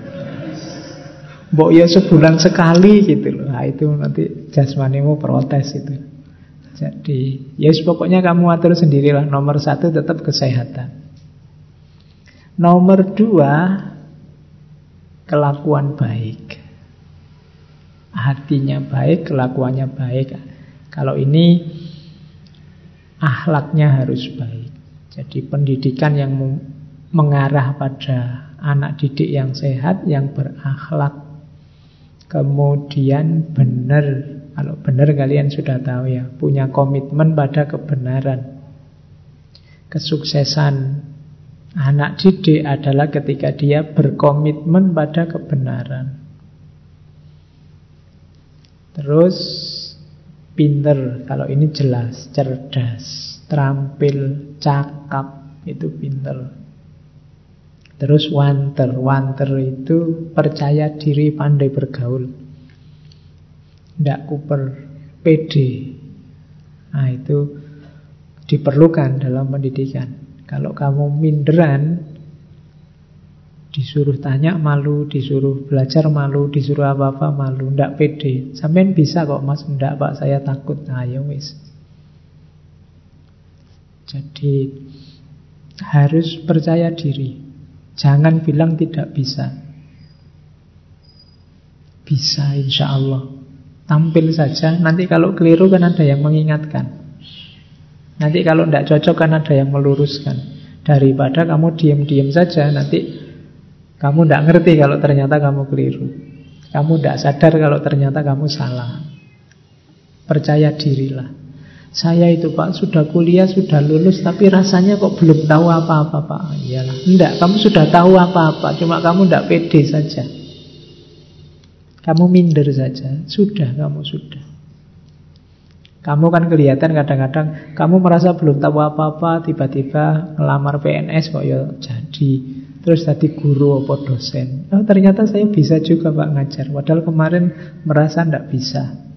Mbok ya sebulan sekali gitu loh. Nah, itu nanti jasmanimu protes itu. Jadi, ya yes, pokoknya kamu atur sendirilah. Nomor satu tetap kesehatan. Nomor dua, kelakuan baik hatinya baik, kelakuannya baik. Kalau ini ahlaknya harus baik. Jadi pendidikan yang mengarah pada anak didik yang sehat, yang berakhlak. Kemudian benar, kalau benar kalian sudah tahu ya, punya komitmen pada kebenaran. Kesuksesan anak didik adalah ketika dia berkomitmen pada kebenaran. Terus pinter, kalau ini jelas, cerdas, terampil, cakap, itu pinter. Terus wanter, wanter itu percaya diri, pandai bergaul. Tidak kuper, pede. Nah itu diperlukan dalam pendidikan. Kalau kamu minderan, Disuruh tanya malu, disuruh belajar malu, disuruh apa-apa malu, ndak pede. Sampean bisa kok mas, ndak pak saya takut. Nah ya wis. Jadi harus percaya diri. Jangan bilang tidak bisa. Bisa insya Allah. Tampil saja, nanti kalau keliru kan ada yang mengingatkan. Nanti kalau tidak cocok kan ada yang meluruskan. Daripada kamu diam-diam saja, nanti kamu tidak ngerti kalau ternyata kamu keliru. Kamu tidak sadar kalau ternyata kamu salah. Percaya dirilah. Saya itu Pak sudah kuliah, sudah lulus, tapi rasanya kok belum tahu apa-apa Pak. Iyalah, enggak, kamu sudah tahu apa-apa, cuma kamu tidak pede saja. Kamu minder saja, sudah kamu sudah. Kamu kan kelihatan kadang-kadang kamu merasa belum tahu apa-apa, tiba-tiba ngelamar PNS kok ya jadi. Terus tadi guru apa dosen oh, Ternyata saya bisa juga Pak ngajar Padahal kemarin merasa tidak bisa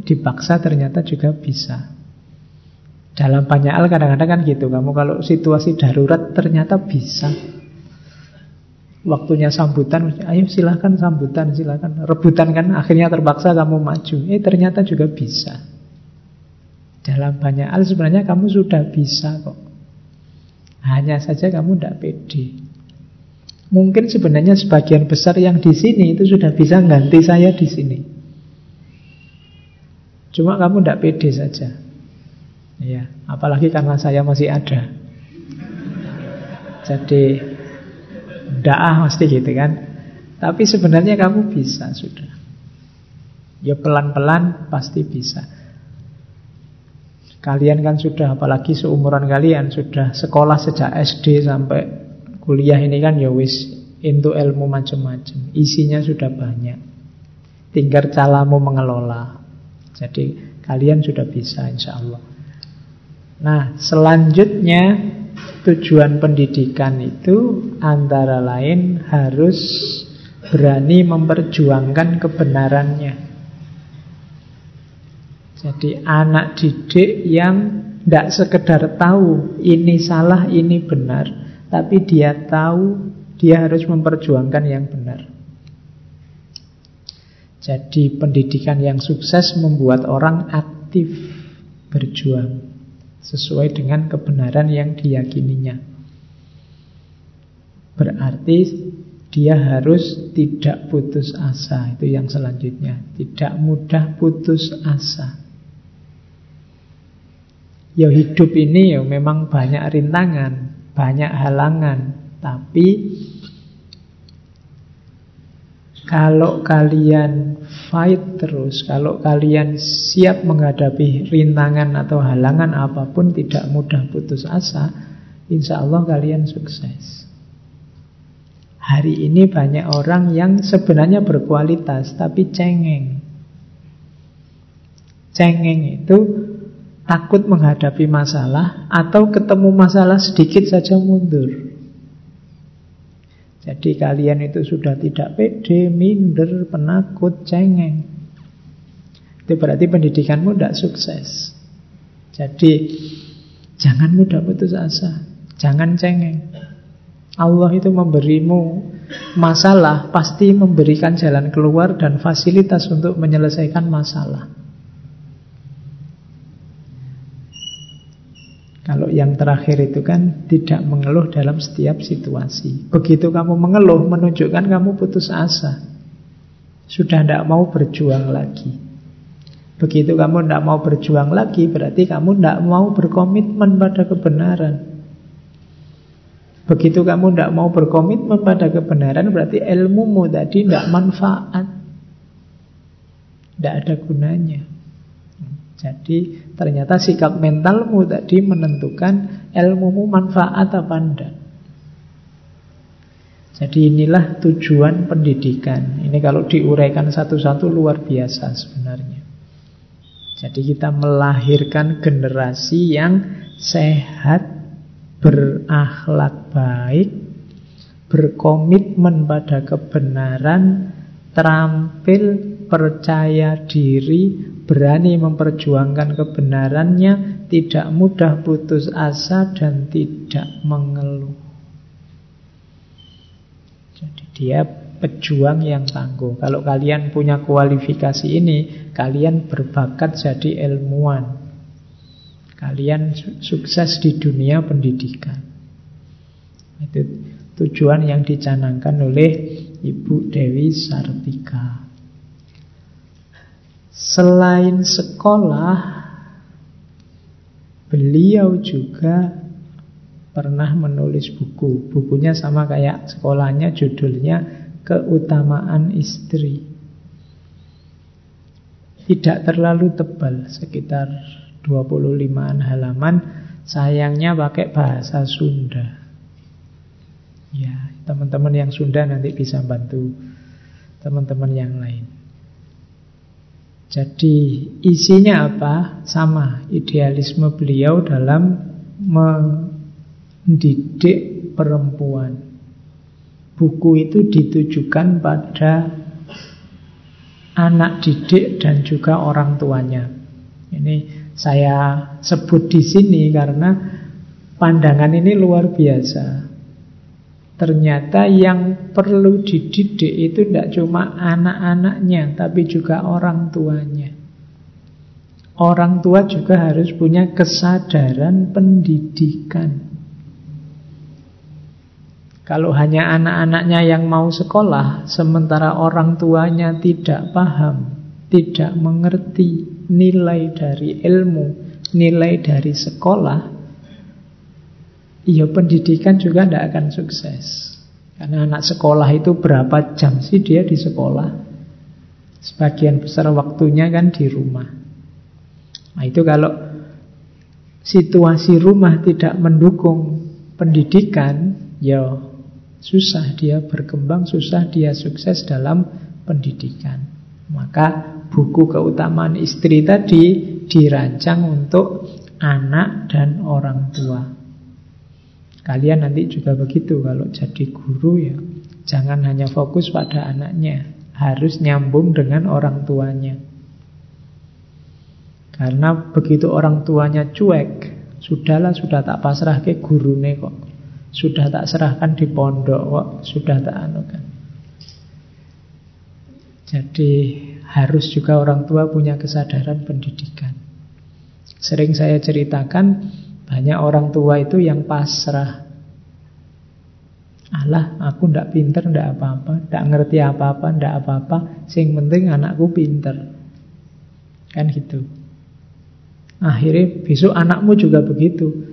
Dipaksa ternyata juga bisa. Dalam banyak hal kadang-kadang kan gitu Kamu kalau situasi darurat ternyata bisa. Waktunya sambutan Ayo silahkan sambutan silahkan Rebutan kan akhirnya terpaksa kamu maju. Eh ternyata juga bisa. Dalam banyak hal sebenarnya kamu sudah bisa kok. Hanya saja kamu tidak pede. Mungkin sebenarnya sebagian besar yang di sini itu sudah bisa ganti saya di sini. Cuma kamu tidak pede saja. Ya, apalagi karena saya masih ada. Jadi daah mesti gitu kan. Tapi sebenarnya kamu bisa sudah. Ya pelan-pelan pasti bisa. Kalian kan sudah, apalagi seumuran kalian, sudah sekolah sejak SD sampai kuliah ini kan ya wis itu ilmu macam-macam. Isinya sudah banyak. Tinggal calamu mengelola. Jadi kalian sudah bisa insya Allah. Nah selanjutnya tujuan pendidikan itu antara lain harus berani memperjuangkan kebenarannya. Jadi anak didik yang tidak sekedar tahu ini salah, ini benar. Tapi dia tahu dia harus memperjuangkan yang benar. Jadi pendidikan yang sukses membuat orang aktif berjuang sesuai dengan kebenaran yang diyakininya. Berarti dia harus tidak putus asa, itu yang selanjutnya. Tidak mudah putus asa. Ya hidup ini ya memang banyak rintangan, banyak halangan, tapi kalau kalian fight terus, kalau kalian siap menghadapi rintangan atau halangan apa pun tidak mudah putus asa, insya Allah kalian sukses. Hari ini banyak orang yang sebenarnya berkualitas tapi cengeng. Cengeng itu takut menghadapi masalah atau ketemu masalah sedikit saja mundur. Jadi kalian itu sudah tidak pede, minder, penakut, cengeng. Itu berarti pendidikanmu tidak sukses. Jadi jangan mudah putus asa, jangan cengeng. Allah itu memberimu masalah, pasti memberikan jalan keluar dan fasilitas untuk menyelesaikan masalah. Kalau yang terakhir itu kan tidak mengeluh dalam setiap situasi. Begitu kamu mengeluh menunjukkan kamu putus asa. Sudah tidak mau berjuang lagi. Begitu kamu tidak mau berjuang lagi berarti kamu tidak mau berkomitmen pada kebenaran. Begitu kamu tidak mau berkomitmen pada kebenaran berarti ilmumu tadi tidak manfaat. Tidak ada gunanya. Jadi ternyata sikap mentalmu tadi menentukan ilmumu manfaat apa enggak. Jadi inilah tujuan pendidikan. Ini kalau diuraikan satu-satu luar biasa sebenarnya. Jadi kita melahirkan generasi yang sehat, berakhlak baik, berkomitmen pada kebenaran, terampil, percaya diri, berani memperjuangkan kebenarannya, tidak mudah putus asa dan tidak mengeluh. Jadi dia pejuang yang tangguh. Kalau kalian punya kualifikasi ini, kalian berbakat jadi ilmuwan. Kalian sukses di dunia pendidikan. Itu tujuan yang dicanangkan oleh Ibu Dewi Sartika. Selain sekolah, beliau juga pernah menulis buku. Bukunya sama kayak sekolahnya, judulnya Keutamaan Istri. Tidak terlalu tebal, sekitar 25 halaman. Sayangnya pakai bahasa Sunda. Ya, teman-teman yang Sunda nanti bisa bantu teman-teman yang lain. Jadi isinya apa? Sama idealisme beliau dalam mendidik perempuan. Buku itu ditujukan pada anak didik dan juga orang tuanya. Ini saya sebut di sini karena pandangan ini luar biasa. Ternyata yang perlu dididik itu tidak cuma anak-anaknya, tapi juga orang tuanya. Orang tua juga harus punya kesadaran pendidikan. Kalau hanya anak-anaknya yang mau sekolah, sementara orang tuanya tidak paham, tidak mengerti nilai dari ilmu, nilai dari sekolah, Iya pendidikan juga tidak akan sukses. Karena anak sekolah itu berapa jam sih dia di sekolah? Sebagian besar waktunya kan di rumah. Nah itu kalau situasi rumah tidak mendukung pendidikan Ya susah dia berkembang, susah dia sukses dalam pendidikan. Maka buku keutamaan istri tadi dirancang untuk anak dan orang tua Kalian nanti juga begitu kalau jadi guru ya. Jangan hanya fokus pada anaknya, harus nyambung dengan orang tuanya. Karena begitu orang tuanya cuek, sudahlah sudah tak pasrah ke gurune kok. Sudah tak serahkan di pondok kok, sudah tak anukan. Jadi harus juga orang tua punya kesadaran pendidikan. Sering saya ceritakan, banyak orang tua itu yang pasrah. Allah, aku ndak pinter, ndak apa-apa, ndak ngerti apa-apa, ndak apa-apa. Sing penting anakku pinter. Kan gitu. Akhirnya besok anakmu juga begitu.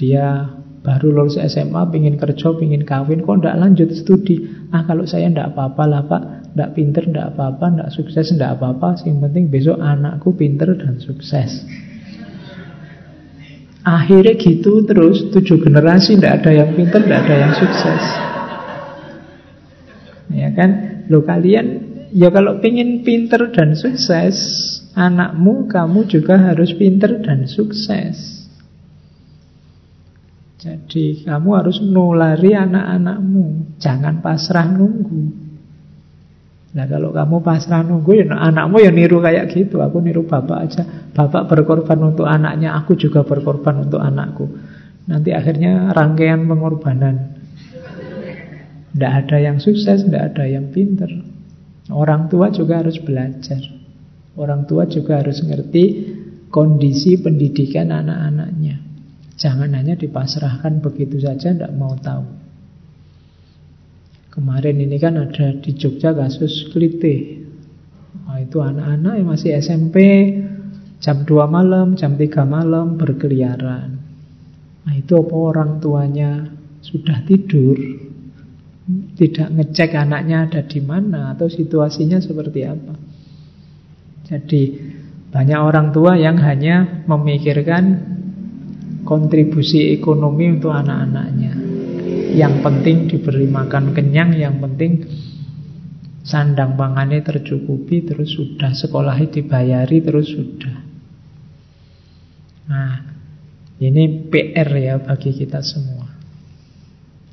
Dia baru lulus SMA, pingin kerja, pingin kawin, kok ndak lanjut studi? Ah kalau saya ndak apa-apa lah pak, ndak pinter, ndak apa-apa, ndak sukses, ndak apa-apa. Sing penting besok anakku pinter dan sukses. Akhirnya gitu terus, tujuh generasi ndak ada yang pinter, ndak ada yang sukses. Ya kan? Lo kalian, ya kalau pingin pinter dan sukses, anakmu, kamu juga harus pinter dan sukses. Jadi kamu harus nulari anak-anakmu. Jangan pasrah nunggu. Nah kalau kamu pasrah nunggu, ya anakmu ya niru kayak gitu. Aku niru bapak aja. Bapak berkorban untuk anaknya, aku juga berkorban untuk anakku. Nanti akhirnya rangkaian pengorbanan. Tidak ada yang sukses, tidak ada yang pinter. Orang tua juga harus belajar. Orang tua juga harus ngerti kondisi pendidikan anak-anaknya. Jangan hanya dipasrahkan begitu saja, tidak mau tahu. Kemarin ini kan ada di Jogja kasus klite. Nah, itu anak-anak yang masih SMP, jam 2 malam, jam 3 malam berkeliaran. Nah, itu apa orang tuanya sudah tidur, tidak ngecek anaknya ada di mana atau situasinya seperti apa. Jadi banyak orang tua yang hanya memikirkan kontribusi ekonomi untuk anak-anaknya. Yang penting diberi makan kenyang, yang penting sandang pangannya tercukupi, terus sudah sekolahnya dibayari, terus sudah. Nah, ini PR ya bagi kita semua.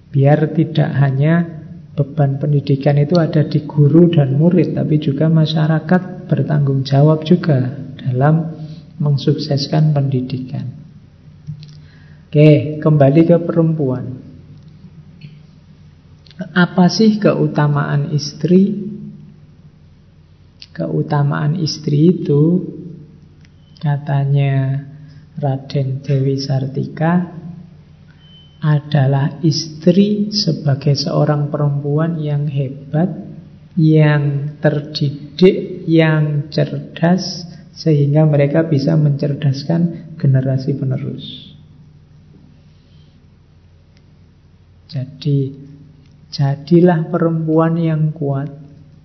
Biar tidak hanya beban pendidikan itu ada di guru dan murid, tapi juga masyarakat bertanggung jawab juga dalam mensukseskan pendidikan. Oke, kembali ke perempuan. Apa sih keutamaan istri? Keutamaan istri itu katanya Raden Dewi Sartika adalah istri sebagai seorang perempuan yang hebat, yang terdidik, yang cerdas, sehingga mereka bisa mencerdaskan generasi penerus. Jadi jadilah perempuan yang kuat,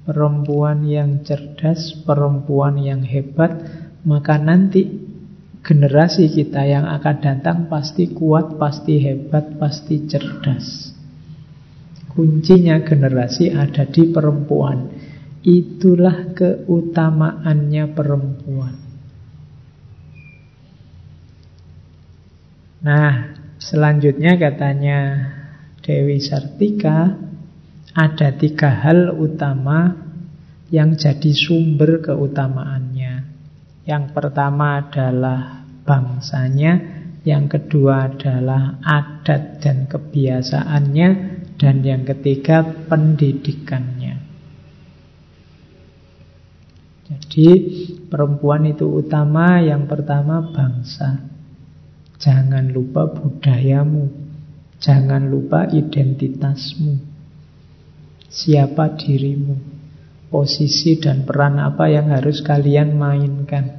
perempuan yang cerdas, perempuan yang hebat, maka nanti generasi kita yang akan datang pasti kuat, pasti hebat, pasti cerdas. Kuncinya generasi ada di perempuan. Itulah keutamaannya perempuan. Nah, selanjutnya katanya Dewi Sartika ada tiga hal utama yang jadi sumber keutamaannya. Yang pertama adalah bangsanya, yang kedua adalah adat dan kebiasaannya, dan yang ketiga pendidikannya. Jadi perempuan itu utama, yang pertama bangsa. Jangan lupa budayamu, Jangan lupa identitasmu. Siapa dirimu? Posisi dan peran apa yang harus kalian mainkan?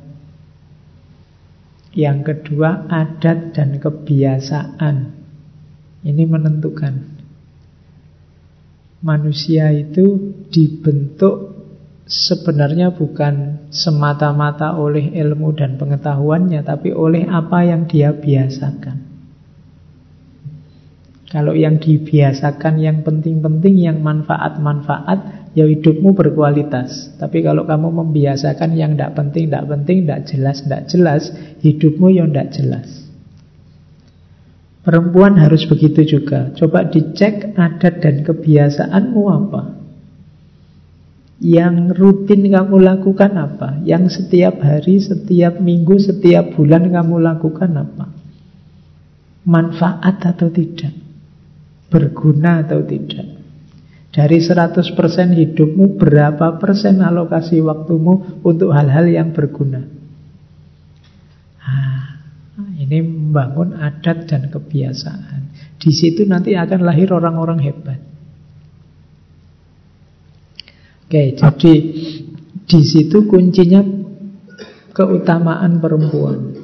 Yang kedua, adat dan kebiasaan. Ini menentukan. Manusia itu dibentuk sebenarnya bukan semata-mata oleh ilmu dan pengetahuannya, tapi oleh apa yang dia biasakan. Kalau yang dibiasakan yang penting-penting, yang manfaat-manfaat, ya hidupmu berkualitas. Tapi kalau kamu membiasakan yang tidak penting, tidak penting, tidak jelas, tidak jelas, hidupmu ya tidak jelas. Perempuan harus begitu juga. Coba dicek adat dan kebiasaanmu apa. Yang rutin kamu lakukan apa? Yang setiap hari, setiap minggu, setiap bulan kamu lakukan apa? Manfaat atau tidak? Berguna atau tidak. Dari 100% hidupmu, berapa persen alokasi waktumu untuk hal-hal yang berguna? Nah, ini membangun adat dan kebiasaan. Di situ nanti akan lahir orang-orang hebat. Oke, jadi di situ kuncinya keutamaan perempuan.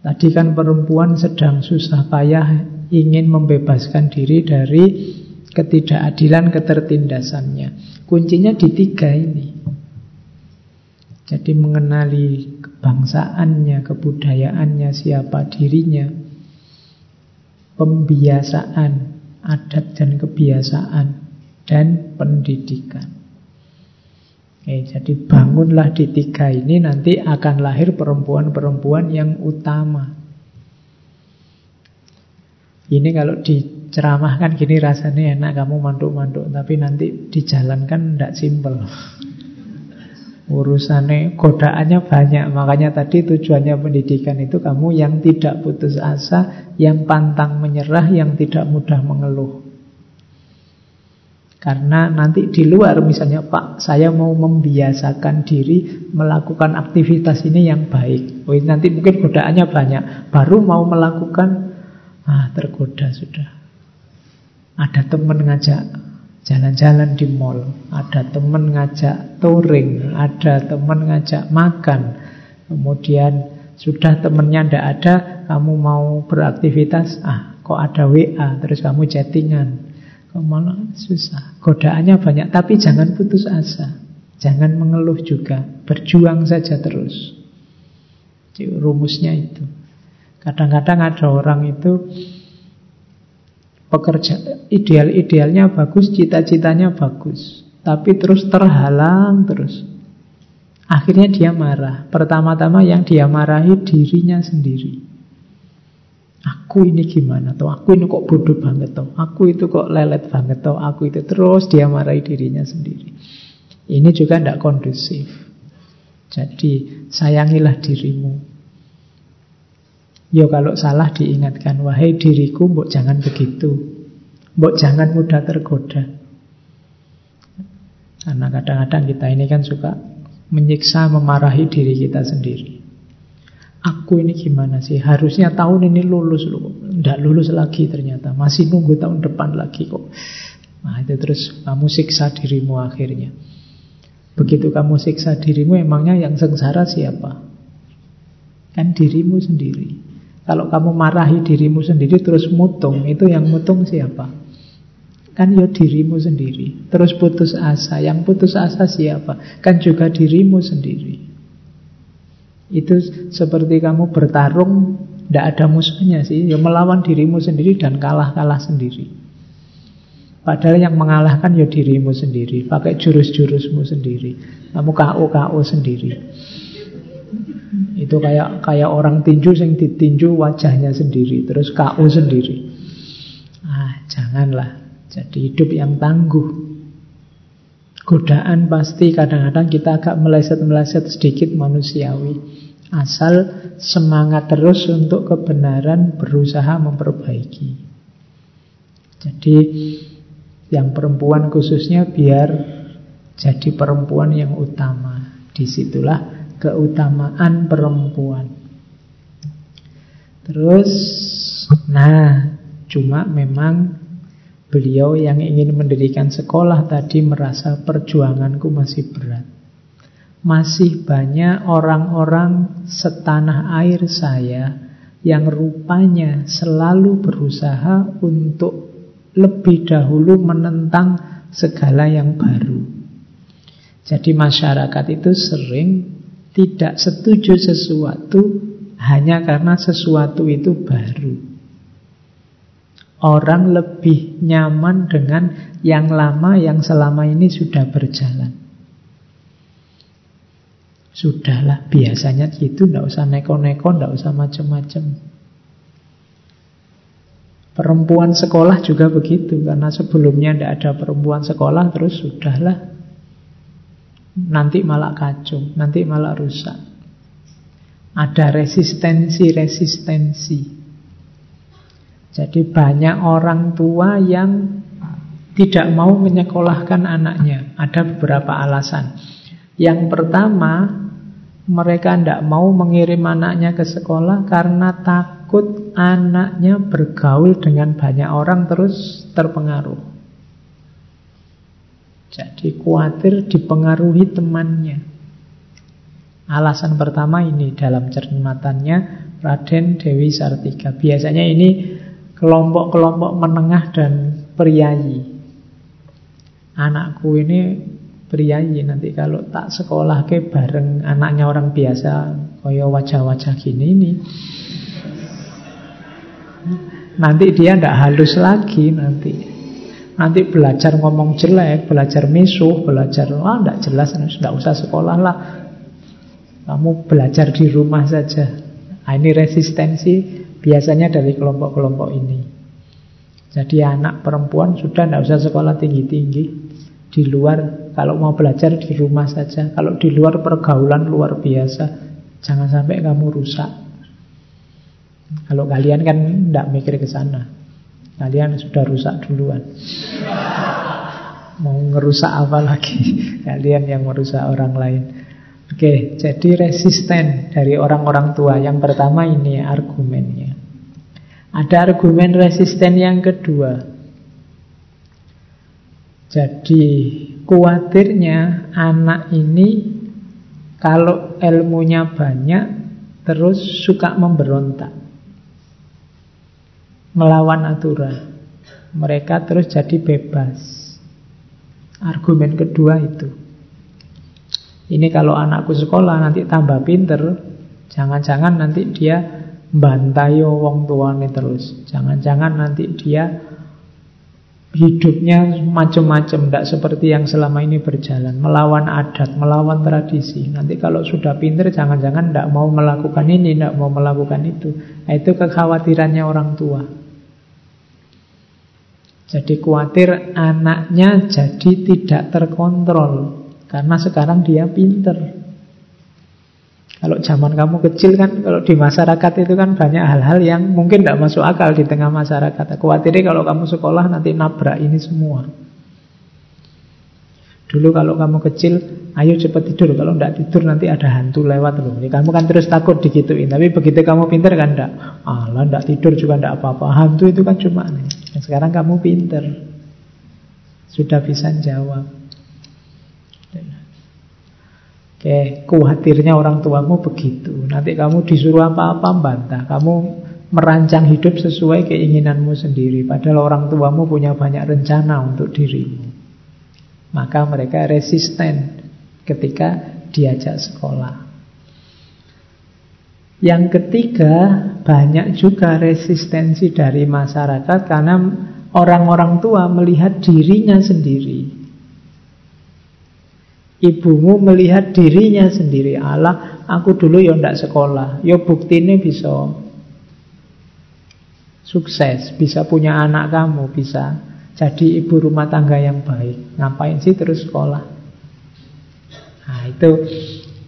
Tadi kan perempuan sedang susah payah ingin membebaskan diri dari ketidakadilan ketertindasannya. Kuncinya di tiga ini. Jadi mengenali kebangsaannya, kebudayaannya, siapa dirinya, pembiasaan, adat dan kebiasaan, dan pendidikan. Oke, jadi bangunlah di tiga ini nanti akan lahir perempuan-perempuan yang utama. Ini kalau di ceramah gini rasanya enak kamu manduk-manduk tapi nanti dijalankan tidak simpel. Urusannya godaannya banyak. Makanya tadi tujuannya pendidikan itu kamu yang tidak putus asa yang pantang menyerah yang tidak mudah mengeluh. Karena nanti di luar misalnya Pak saya mau membiasakan diri melakukan aktivitas ini yang baik. Oh, nanti mungkin godaannya banyak. Baru mau melakukan ah tergoda sudah ada teman ngajak jalan-jalan di mall, ada teman ngajak touring, ada teman ngajak makan. Kemudian sudah temennya ndak ada, kamu mau beraktivitas, ah kok ada WA, terus kamu chattingan. Kok malah susah. Godaannya banyak, tapi jangan putus asa. Jangan mengeluh juga, berjuang saja terus. Rumusnya itu. Kadang-kadang ada orang itu pekerja ideal-idealnya bagus, cita-citanya bagus, tapi terus terhalang terus. Akhirnya dia marah. Pertama-tama yang dia marahi dirinya sendiri. Aku ini gimana tuh? Aku ini kok bodoh banget tuh? Aku itu kok lelet banget tuh? Aku itu terus dia marahi dirinya sendiri. Ini juga tidak kondusif. Jadi sayangilah dirimu. Ya kalau salah diingatkan, wahai diriku, mbok jangan begitu. Mbok jangan mudah tergoda. Karena kadang-kadang kita ini kan suka menyiksa, memarahi diri kita sendiri. Aku ini gimana sih? Harusnya tahun ini lulus loh. Tidak lulus lagi ternyata. Masih nunggu tahun depan lagi kok. Nah itu terus kamu siksa dirimu akhirnya. Begitu kamu siksa dirimu, emangnya yang sengsara siapa? Kan dirimu sendiri. Kalau kamu marahi dirimu sendiri terus mutung, itu yang mutung siapa? Kan ya dirimu sendiri. Terus putus asa, yang putus asa siapa? Kan juga dirimu sendiri. Itu seperti kamu bertarung, tidak ada musuhnya sih. Ya melawan dirimu sendiri dan kalah-kalah sendiri. Padahal yang mengalahkan ya dirimu sendiri. Pakai jurus-jurusmu sendiri. Kamu KO-KO sendiri. Itu kayak kayak orang tinju yang ditinju wajahnya sendiri, terus KO sendiri. Ah, janganlah. Jadi hidup yang tangguh. Godaan pasti kadang-kadang kita agak meleset-meleset sedikit manusiawi. Asal semangat terus untuk kebenaran berusaha memperbaiki. Jadi yang perempuan khususnya biar jadi perempuan yang utama. Di situlah keutamaan perempuan. Terus, nah, cuma memang beliau yang ingin mendirikan sekolah tadi merasa perjuanganku masih berat. Masih banyak orang-orang setanah air saya yang rupanya selalu berusaha untuk lebih dahulu menentang segala yang baru. Jadi masyarakat itu sering tidak setuju sesuatu hanya karena sesuatu itu baru. Orang lebih nyaman dengan yang lama yang selama ini sudah berjalan. Sudahlah, biasanya gitu, tidak usah neko-neko, tidak usah macam-macam. Perempuan sekolah juga begitu, karena sebelumnya tidak ada perempuan sekolah, terus sudahlah, nanti malah kacau, nanti malah rusak. Ada resistensi-resistensi. Jadi banyak orang tua yang tidak mau menyekolahkan anaknya. Ada beberapa alasan. Yang pertama, mereka tidak mau mengirim anaknya ke sekolah karena takut anaknya bergaul dengan banyak orang terus terpengaruh. Jadi khawatir dipengaruhi temannya. Alasan pertama ini dalam cermatannya Raden Dewi Sartika. Biasanya ini kelompok-kelompok menengah dan priayi. Anakku ini priayi nanti kalau tak sekolah ke bareng anaknya orang biasa koyo wajah-wajah gini ini nanti dia ndak halus lagi nanti nanti belajar ngomong jelek belajar misuh belajar ah ndak jelas ndak usah sekolah lah kamu belajar di rumah saja nah, ini resistensi biasanya dari kelompok-kelompok ini jadi anak perempuan sudah ndak usah sekolah tinggi-tinggi di luar kalau mau belajar di rumah saja. Kalau di luar pergaulan luar biasa. Jangan sampai kamu rusak. Kalau kalian kan tidak mikir ke sana. Kalian sudah rusak duluan. Mau ngerusak apa lagi? Kalian yang merusak orang lain. Oke, jadi resisten dari orang-orang tua. Yang pertama ini argumennya. Ada argumen resisten yang kedua. Jadi Kuatirnya anak ini kalau ilmunya banyak terus suka memberontak. Melawan aturan. Mereka terus jadi bebas. Argumen kedua itu. Ini kalau anakku sekolah nanti tambah pinter, jangan-jangan nanti dia bantai wong tuane terus. Jangan-jangan nanti dia hidupnya macam-macam, tidak seperti yang selama ini berjalan, melawan adat, melawan tradisi. Nanti kalau sudah pinter, jangan-jangan tidak mau melakukan ini, tidak mau melakukan itu. Nah, itu kekhawatirannya orang tua. Jadi khawatir anaknya jadi tidak terkontrol karena sekarang dia pinter. Kalau zaman kamu kecil kan, kalau di masyarakat itu kan banyak hal-hal yang mungkin tidak masuk akal di tengah masyarakat. Khawatirnya kalau kamu sekolah nanti nabrak ini semua. Dulu kalau kamu kecil, ayo cepat tidur. Kalau tidak tidur nanti ada hantu lewat loh. Jadi kamu kan terus takut digituin. Tapi begitu kamu pinter kan tidak. Allah tidak tidur juga tidak apa-apa. Hantu itu kan cuma nih. Sekarang kamu pinter. Sudah bisa jawab. Oke, khawatirnya orang tuamu begitu. Nanti kamu disuruh apa-apa bantah. Kamu merancang hidup sesuai keinginanmu sendiri. Padahal orang tuamu punya banyak rencana untuk dirimu. Maka mereka resisten ketika diajak sekolah. Yang ketiga, banyak juga resistensi dari masyarakat karena orang-orang tua melihat dirinya sendiri. Ibumu melihat dirinya sendiri Allah aku dulu ya ndak sekolah Ya bukti ini bisa Sukses Bisa punya anak kamu Bisa jadi ibu rumah tangga yang baik. Ngapain sih terus sekolah? Nah itu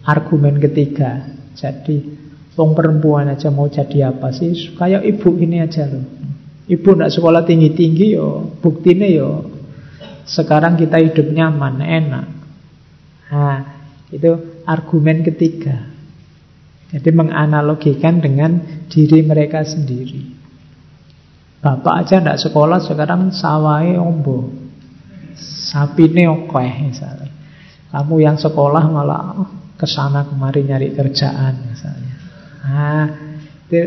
Argumen ketiga. Jadi Wong perempuan aja mau jadi apa sih? Kayak ibu ini aja loh. Ibu ndak sekolah tinggi-tinggi yo Buktinya yo Sekarang kita hidup nyaman, enak. Nah, itu argumen ketiga. Jadi menganalogikan dengan diri mereka sendiri. Bapak aja tidak sekolah sekarang sawai ombo. Sapi oke misalnya. Kamu yang sekolah malah ke sana kemari nyari kerjaan misalnya. Nah,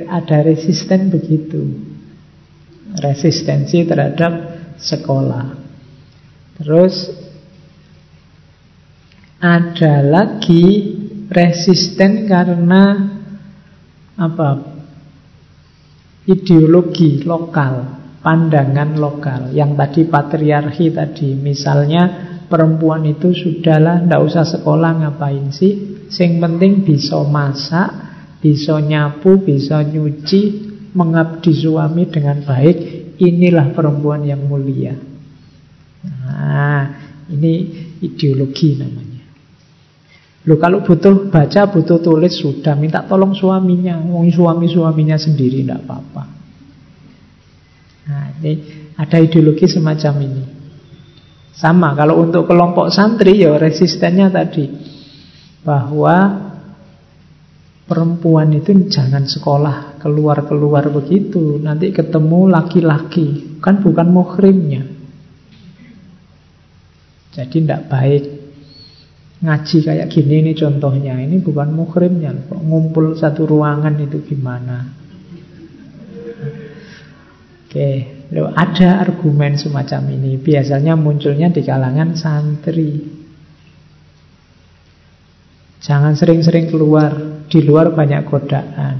ada resisten begitu. Resistensi terhadap sekolah. Terus ada lagi resisten karena apa? Ideologi lokal, pandangan lokal. Yang tadi patriarki tadi, misalnya perempuan itu sudahlah ndak usah sekolah ngapain sih? Sing penting bisa masak, bisa nyapu, bisa nyuci, mengabdi suami dengan baik. Inilah perempuan yang mulia. Nah, ini ideologi namanya. Loh kalau butuh baca, butuh tulis sudah minta tolong suaminya. Wong suami-suaminya sendiri tidak apa-apa. Nah, ini ada ideologi semacam ini. Sama, kalau untuk kelompok santri ya resistennya tadi. Bahwa perempuan itu jangan sekolah keluar-keluar begitu. Nanti ketemu laki-laki. Kan bukan muhrimnya. Jadi tidak baik. Ngaji kayak gini ini contohnya. Ini bukan muhrimnya. Kok ngumpul satu ruangan itu gimana? Oke. Loh, ada argumen semacam ini. Biasanya munculnya di kalangan santri. Jangan sering-sering keluar. Di luar banyak godaan.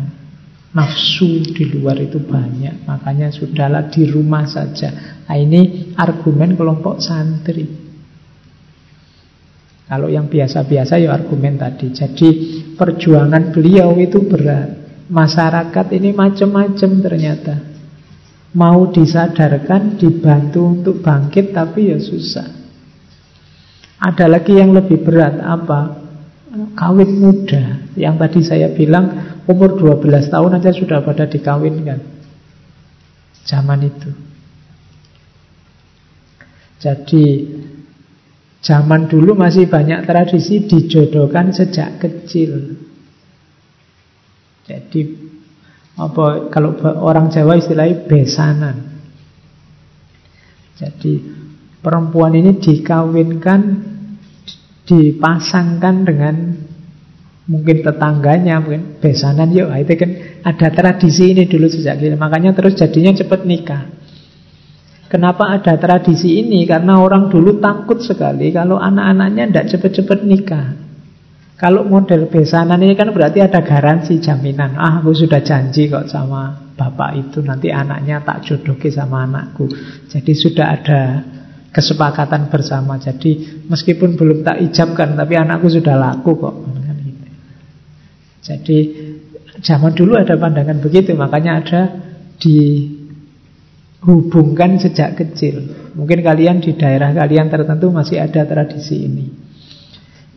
Nafsu di luar itu banyak. Makanya sudahlah di rumah saja. Nah, ini argumen kelompok santri. Kalau yang biasa-biasa ya argumen tadi. Jadi perjuangan beliau itu berat. Masyarakat ini macam-macam ternyata. Mau disadarkan, dibantu untuk bangkit Tapi ya susah Ada lagi yang lebih berat Apa? Kawin muda Yang tadi saya bilang Umur 12 tahun aja sudah pada dikawinkan Zaman itu Jadi Zaman dulu masih banyak tradisi dijodohkan sejak kecil. Jadi apa kalau orang Jawa istilahnya besanan. Jadi perempuan ini dikawinkan dipasangkan dengan mungkin tetangganya, mungkin besanan yuk. Itu kan ada tradisi ini dulu sejak kecil. Makanya terus jadinya cepat nikah. Kenapa ada tradisi ini? Karena orang dulu takut sekali kalau anak-anaknya tidak cepat-cepat nikah. Kalau model besanan ini kan berarti ada garansi jaminan. Ah, aku sudah janji kok sama bapak itu nanti anaknya tak jodohkan sama anakku. Jadi sudah ada kesepakatan bersama. Jadi meskipun belum tak ijabkan, tapi anakku sudah laku kok. Jadi zaman dulu ada pandangan begitu, makanya ada dihubungkan sejak kecil. Mungkin kalian di daerah kalian tertentu masih ada tradisi ini.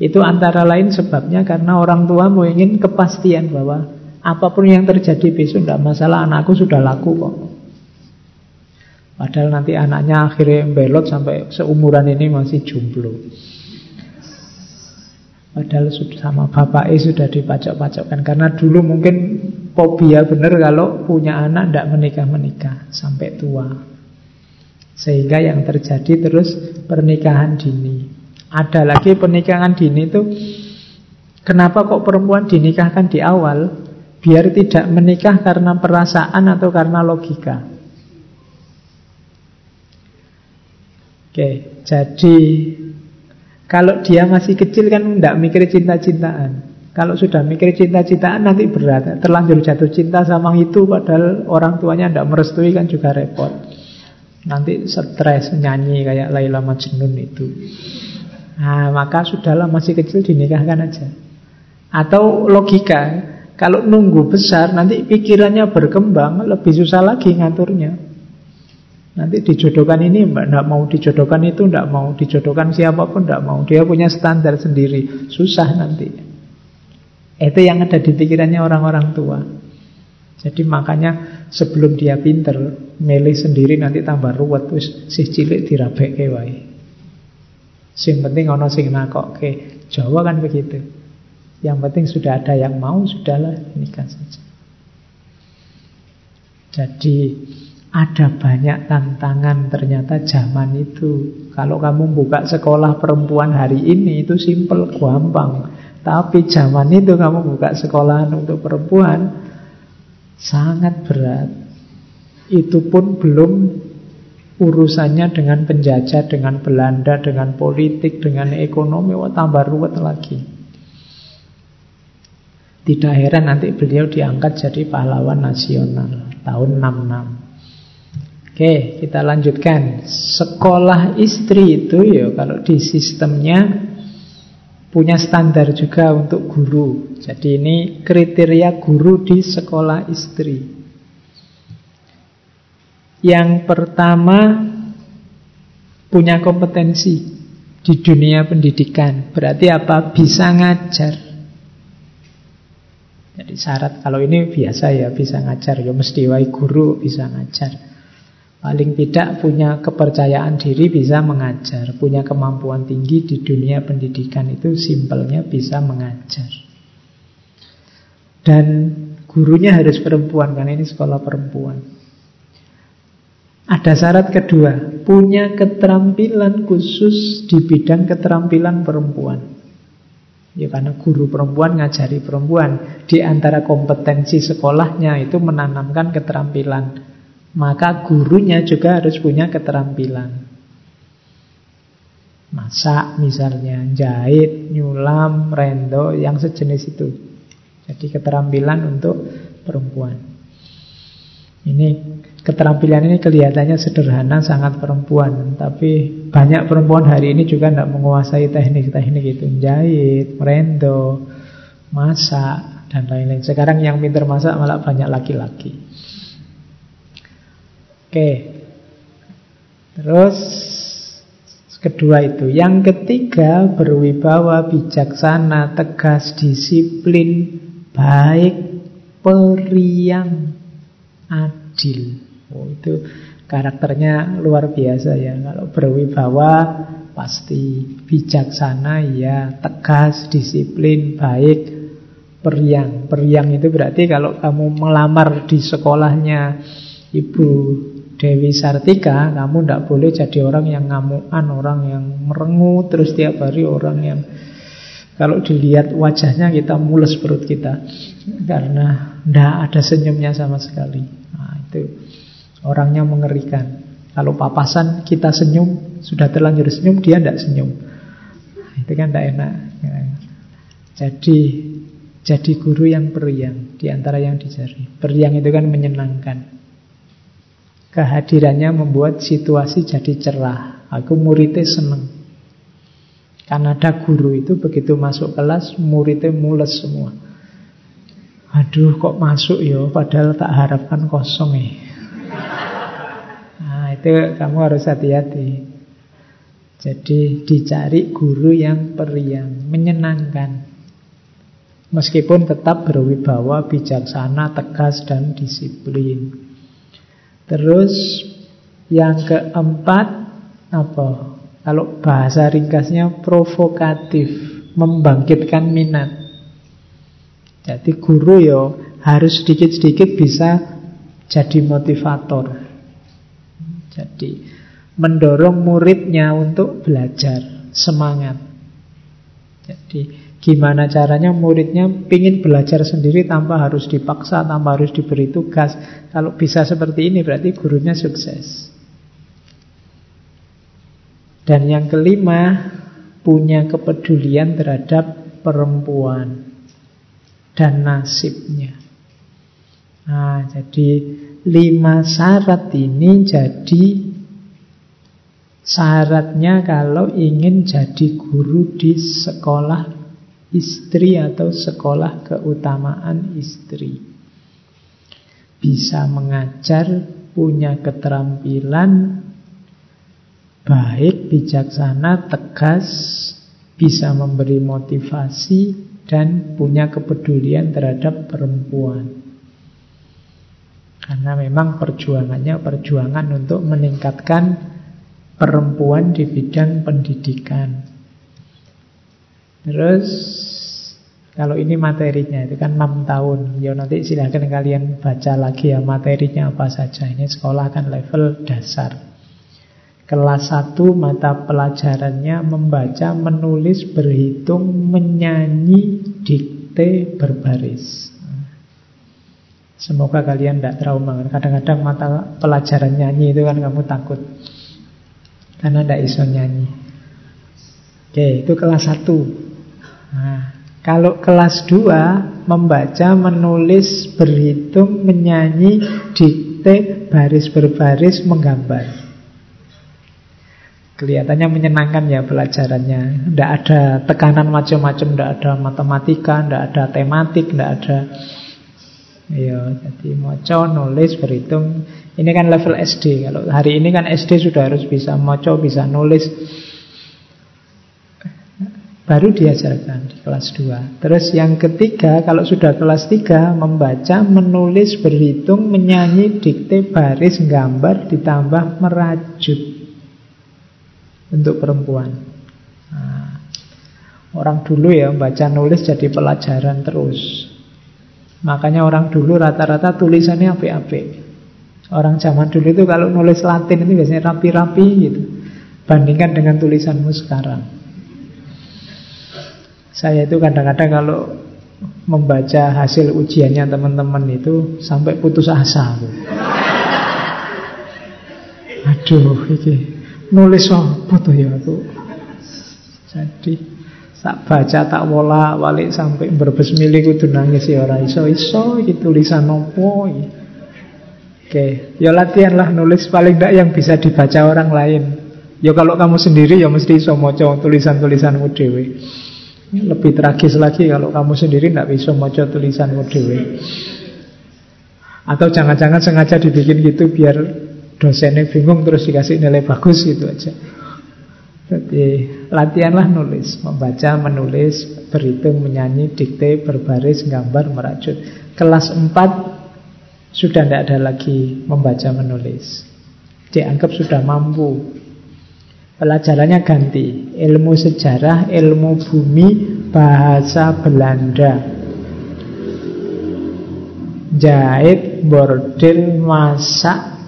Itu antara lain sebabnya karena orang tua mau ingin kepastian bahwa apa pun yang terjadi besok tidak masalah anakku sudah laku kok. Padahal nanti anaknya akhirnya belot sampai seumuran ini masih jomblo. Padahal sama bapak bapaknya sudah dipacok-pacokkan. Karena dulu mungkin fobia benar kalau punya anak tidak menikah-menikah sampai tua. Sehingga yang terjadi terus pernikahan dini. Ada lagi pernikahan dini itu Kenapa kok perempuan dinikahkan di awal Biar tidak menikah karena perasaan atau karena logika? Oke, jadi Kalau dia masih kecil kan tidak mikir cinta-cintaan kalau sudah mikir cinta-cintaan nanti berat Terlanjur jatuh cinta sama itu Padahal orang tuanya tidak merestui kan juga repot Nanti stres nyanyi kayak Laila Majnun itu Nah, maka sudahlah masih kecil dinikahkan aja. Atau logika, kalau nunggu besar nanti pikirannya berkembang lebih susah lagi ngaturnya. Nanti dijodohkan ini tidak mau dijodohkan itu tidak mau dijodohkan siapa pun tidak mau. Dia punya standar sendiri, susah nanti. Itu yang ada di pikirannya orang-orang tua. Jadi makanya sebelum dia pinter, milih sendiri nanti tambah ruwet, terus si cilik dirabek wae. Sing penting ono sing nakokke. Jawa kan begitu. Yang penting sudah ada yang mau, sudahlah nikah saja. Jadi ada banyak tantangan ternyata zaman itu. Kalau kamu buka sekolah perempuan hari ini itu simple, gampang. Tapi zaman itu kamu buka sekolahan untuk perempuan sangat berat. Itu pun belum urusannya dengan penjajah, dengan Belanda, dengan politik, dengan ekonomi, wah tambah ruwet lagi. Tidak heran nanti beliau diangkat jadi pahlawan nasional tahun 66. Oke, kita lanjutkan. Sekolah istri itu ya kalau di sistemnya punya standar juga untuk guru. Jadi ini kriteria guru di sekolah istri. Yang pertama punya kompetensi di dunia pendidikan. Berarti apa? Bisa ngajar. Jadi syarat kalau ini biasa ya bisa ngajar. Ya mesti wai guru bisa ngajar. Paling tidak punya kepercayaan diri bisa mengajar Punya kemampuan tinggi di dunia pendidikan itu simpelnya bisa mengajar. Dan gurunya harus perempuan Karena ini sekolah perempuan. Ada syarat kedua Punya keterampilan khusus di bidang keterampilan perempuan. Ya karena guru perempuan ngajari perempuan. Di antara kompetensi sekolahnya itu menanamkan keterampilan maka gurunya juga harus punya keterampilan. Masak misalnya, jahit, nyulam, rendo, yang sejenis itu. Jadi keterampilan untuk perempuan. Ini keterampilan ini kelihatannya sederhana, sangat perempuan. Tapi banyak perempuan hari ini juga tidak menguasai teknik-teknik itu. Jahit, rendo, masak, dan lain-lain. Sekarang yang pintar masak malah banyak laki-laki. Oke. Terus kedua itu. Yang ketiga berwibawa, bijaksana, tegas, disiplin, baik, periang, adil. Oh, itu karakternya luar biasa ya. Kalau berwibawa pasti bijaksana ya, tegas, disiplin, baik, periang. Periang itu berarti kalau kamu melamar di sekolahnya Ibu Dewi Sartika, kamu tidak boleh jadi orang yang ngamuan, orang yang merengut terus tiap hari orang yang kalau dilihat wajahnya kita mules perut kita karena tidak ada senyumnya sama sekali. Nah, itu orangnya mengerikan. Kalau papasan kita senyum, sudah terlanjur senyum, dia tidak senyum. Nah, itu kan tidak enak. Jadi jadi guru yang periang di antara yang dicari. Periang itu kan menyenangkan. Kehadirannya membuat situasi jadi cerah. Aku muridnya seneng. Karena ada guru itu begitu masuk kelas, muridnya mules semua. Aduh kok masuk ya, padahal tak harapkan kosong ya. Nah itu kamu harus hati-hati. Jadi dicari guru yang periang, menyenangkan. Meskipun tetap berwibawa, bijaksana, tegas, dan disiplin. Terus yang keempat apa? Kalau bahasa ringkasnya provokatif, membangkitkan minat. Jadi guru yo harus sedikit-sedikit bisa jadi motivator. Jadi mendorong muridnya untuk belajar, semangat. Jadi Gimana caranya muridnya pingin belajar sendiri tanpa harus dipaksa, tanpa harus diberi tugas. Kalau bisa seperti ini berarti gurunya sukses. Dan yang kelima, punya kepedulian terhadap perempuan dan nasibnya. Nah, jadi lima syarat ini jadi syaratnya kalau ingin jadi guru di sekolah istri atau sekolah keutamaan istri. Bisa mengajar, punya keterampilan, baik, bijaksana, tegas, bisa memberi motivasi, dan punya kepedulian terhadap perempuan. Karena memang perjuangannya perjuangan untuk meningkatkan perempuan di bidang pendidikan. Terus kalau ini materinya itu kan 6 tahun. Ya nanti silahkan kalian baca lagi ya materinya apa saja. Ini sekolah kan level dasar. Kelas 1 mata pelajarannya membaca, menulis, berhitung, menyanyi, dikte, berbaris. Semoga kalian tidak trauma. Kadang-kadang mata pelajaran nyanyi itu kan kamu takut. Karena tidak iso nyanyi. Oke, itu kelas 1. Nah, kalau kelas 2 membaca, menulis, berhitung, menyanyi, dikte, baris berbaris, menggambar. Kelihatannya menyenangkan ya pelajarannya. Tidak ada tekanan macam-macam, tidak ada matematika, tidak ada tematik, tidak ada Ya, jadi moco, nulis, berhitung. Ini kan level SD. Kalau hari ini kan SD sudah harus bisa moco, bisa nulis, Baru diajarkan di kelas 2 Terus yang ketiga Kalau sudah kelas 3 Membaca, menulis, berhitung, menyanyi Dikte, baris, gambar Ditambah merajut Untuk perempuan. Nah, Orang dulu ya Baca nulis jadi pelajaran terus. Makanya orang dulu rata-rata tulisannya apik-apik. Orang zaman dulu itu kalau nulis latin itu biasanya rapi-rapi gitu. Bandingkan dengan tulisanmu sekarang saya itu kadang-kadang kalau membaca hasil ujiannya teman-teman itu sampai putus asa. Aduh, ini nulis apa tuh ya aku. Jadi tak baca tak wola balik sampai berbes milih kudu nangis ya ora iso iso iki tulisan opo Oke, ya latihan lah nulis paling tidak yang bisa dibaca orang lain. Ya kalau kamu sendiri ya mesti iso maca tulisan-tulisanmu dhewe. Lebih tragis lagi kalau kamu sendiri tidak bisa maca tulisan dewe. Atau jangan-jangan sengaja dibikin gitu biar dosennya bingung terus dikasih nilai bagus gitu aja. Jadi latihanlah nulis, membaca, menulis, berhitung, menyanyi, dikte, berbaris, gambar, merajut. Kelas 4 sudah tidak ada lagi membaca, menulis. Dianggap sudah mampu Pelajarannya ganti. Ilmu sejarah, ilmu bumi, bahasa Belanda. Jahit, bordil, masak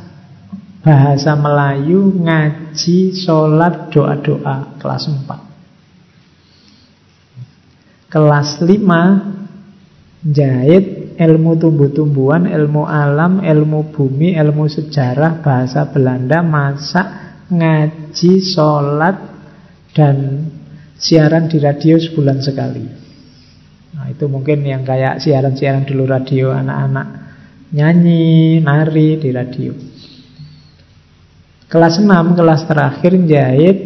Bahasa Melayu, ngaji, sholat, doa-doa. Kelas 4 Kelas 5 Jahit, ilmu tumbuh-tumbuhan, ilmu alam, ilmu bumi, ilmu sejarah, bahasa Belanda, masak, ngaji, sholat, dan siaran di radio sebulan sekali. Nah, itu mungkin yang kayak siaran-siaran dulu radio anak-anak nyanyi, nari di radio. Kelas 6, kelas terakhir jahit.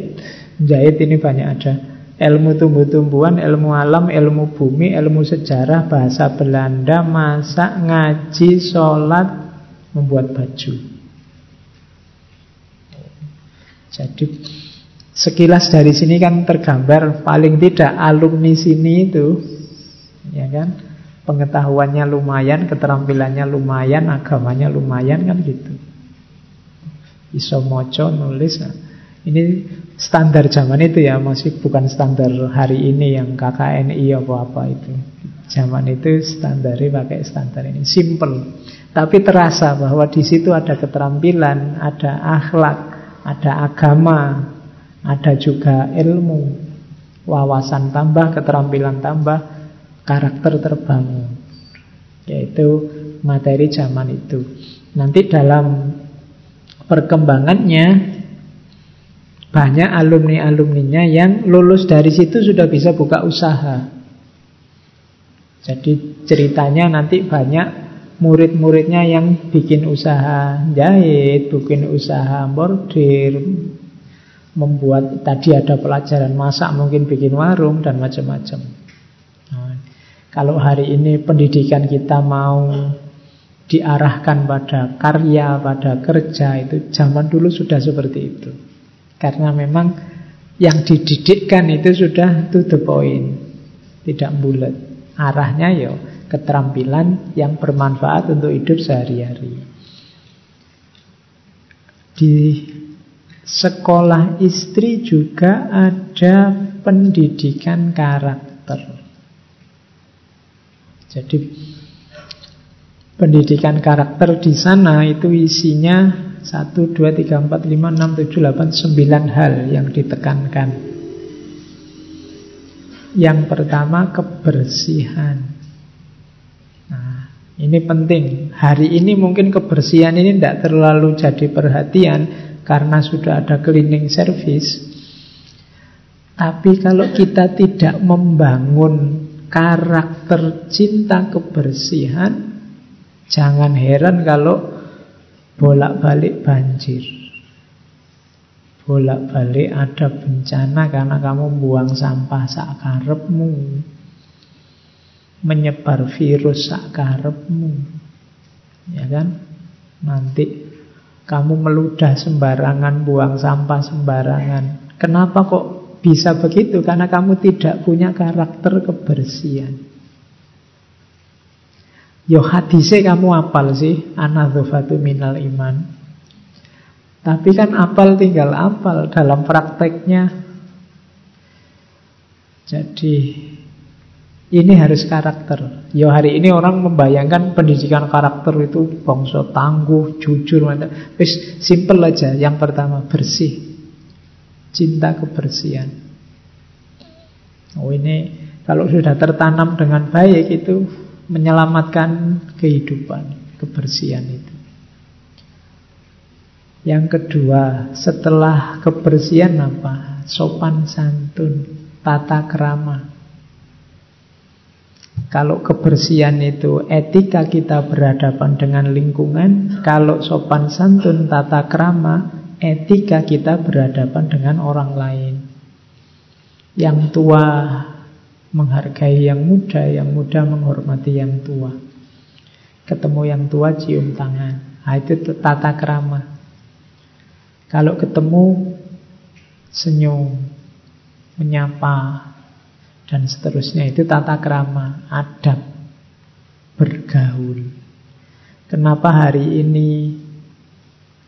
Jahit ini banyak ada. Ilmu tumbuh-tumbuhan, ilmu alam, ilmu bumi, ilmu sejarah, bahasa Belanda, masak, ngaji, sholat, membuat baju. Jadi sekilas dari sini kan tergambar paling tidak alumni sini itu ya kan pengetahuannya lumayan, keterampilannya lumayan, agamanya lumayan kan gitu. Iso moco nulis. Nah, ini standar zaman itu ya, masih bukan standar hari ini yang KKNI apa-apa itu. Zaman itu standarnya pakai standar ini, simple. Tapi terasa bahwa di situ ada keterampilan, ada akhlak, ada agama, ada juga ilmu, wawasan tambah, keterampilan tambah, karakter terbangun. Yaitu materi zaman itu. Nanti dalam perkembangannya banyak alumni-alumninya yang lulus dari situ sudah bisa buka usaha. Jadi ceritanya nanti banyak murid-muridnya yang bikin usaha jahit, bikin usaha bordir, membuat tadi ada pelajaran masak, mungkin bikin warung dan macam-macam. Nah, kalau hari ini pendidikan kita mau diarahkan pada karya, pada kerja itu zaman dulu sudah seperti itu. Karena memang yang dididikkan itu sudah to the point, tidak bulat. Arahnya ya keterampilan yang bermanfaat untuk hidup sehari-hari. Di sekolah istri juga ada pendidikan karakter. Jadi pendidikan karakter di sana itu isinya 1, 2, 3, 4, 5, 6, 7, 8, 9 hal yang ditekankan. Yang pertama kebersihan. Ini penting. Hari ini mungkin kebersihan ini tidak terlalu jadi perhatian karena sudah ada cleaning service. Tapi kalau kita tidak membangun karakter cinta kebersihan, jangan heran kalau bolak-balik banjir. Bolak-balik ada bencana karena kamu buang sampah sakarepmu menyebar virus sakarepmu. Ya kan? Nanti kamu meludah sembarangan, buang sampah sembarangan. Kenapa kok bisa begitu karena kamu tidak punya karakter kebersihan. Yo hadise kamu apal sih Anadzofatu minal iman Tapi kan apal tinggal apal Dalam prakteknya Jadi Ini harus karakter Yo hari ini orang membayangkan Pendidikan karakter itu Bangsa tangguh, jujur Wis simple aja Yang pertama bersih Cinta kebersihan Oh ini Kalau sudah tertanam dengan baik itu menyelamatkan kehidupan, kebersihan itu. Yang kedua, setelah kebersihan apa? Sopan santun, tata kerama. Kalau kebersihan itu etika kita berhadapan dengan lingkungan, kalau sopan santun, tata kerama, etika kita berhadapan dengan orang lain. Yang tua menghargai yang muda, yang muda menghormati yang tua. Ketemu yang tua cium tangan. Nah, itu tata kerama. Kalau ketemu senyum, menyapa dan seterusnya itu tata kerama, adab bergaul. Kenapa hari ini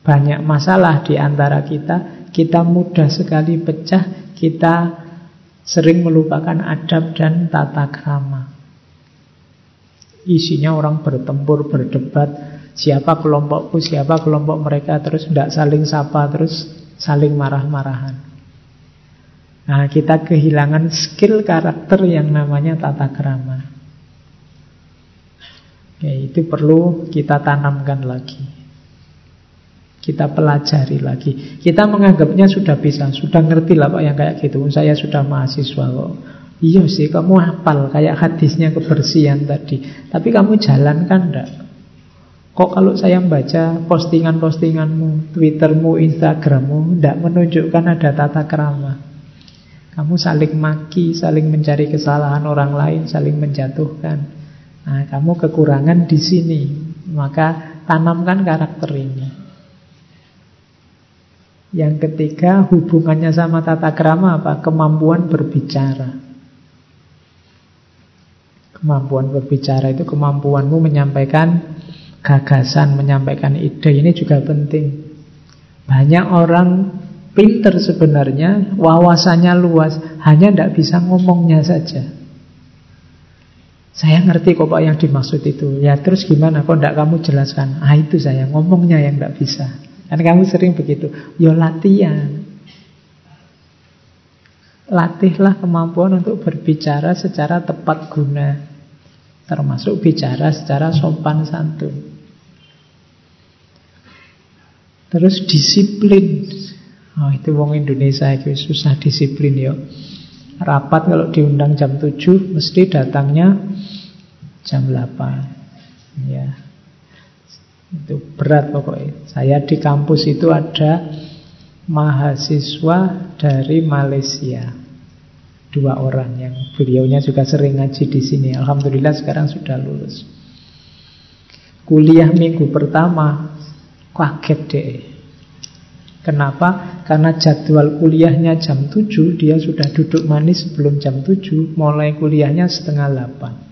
banyak masalah di antara kita? Kita mudah sekali pecah, kita sering melupakan adab dan tata krama. Isinya orang bertempur, berdebat, siapa kelompokku, siapa kelompok mereka, terus tidak saling sapa, terus saling marah-marahan. Nah, kita kehilangan skill karakter yang namanya tata krama. Ya, itu perlu kita tanamkan lagi. Kita pelajari lagi. Kita menganggapnya sudah bisa, sudah ngerti lah Pak yang kayak gitu. Saya sudah mahasiswa kok. Iya sih, kamu hafal kayak hadisnya kebersihan tadi. Tapi kamu jalankan enggak? Kok kalau saya membaca postingan-postinganmu, Twittermu, Instagrammu, tidak menunjukkan ada tata kerama. Kamu saling maki, saling mencari kesalahan orang lain, saling menjatuhkan. Nah, kamu kekurangan di sini. Maka tanamkan karakter ini. Yang ketiga hubungannya sama tata krama apa? Kemampuan berbicara. Kemampuan berbicara itu kemampuanmu menyampaikan gagasan, menyampaikan ide. Ini juga penting. Banyak orang pinter sebenarnya, wawasannya luas, hanya tidak bisa ngomongnya saja. Saya ngerti kok Pak yang dimaksud itu. Ya terus gimana? Kok tidak kamu jelaskan? Ah itu saya ngomongnya yang tidak bisa. Kan kamu sering begitu. Yo latihan. Latihlah kemampuan untuk berbicara secara tepat guna. Termasuk bicara secara sopan santun. Terus disiplin. Oh, itu wong Indonesia itu susah disiplin ya. Rapat kalau diundang jam 7 mesti datangnya jam 8. Ya. Itu berat pokoknya. Saya di kampus itu ada mahasiswa dari Malaysia. Dua orang yang beliaunya juga sering ngaji di sini. Alhamdulillah sekarang sudah lulus. Kuliah minggu pertama kaget deh. Kenapa? Karena jadwal kuliahnya jam 7 Dia sudah duduk manis sebelum jam 7 Mulai kuliahnya setengah 8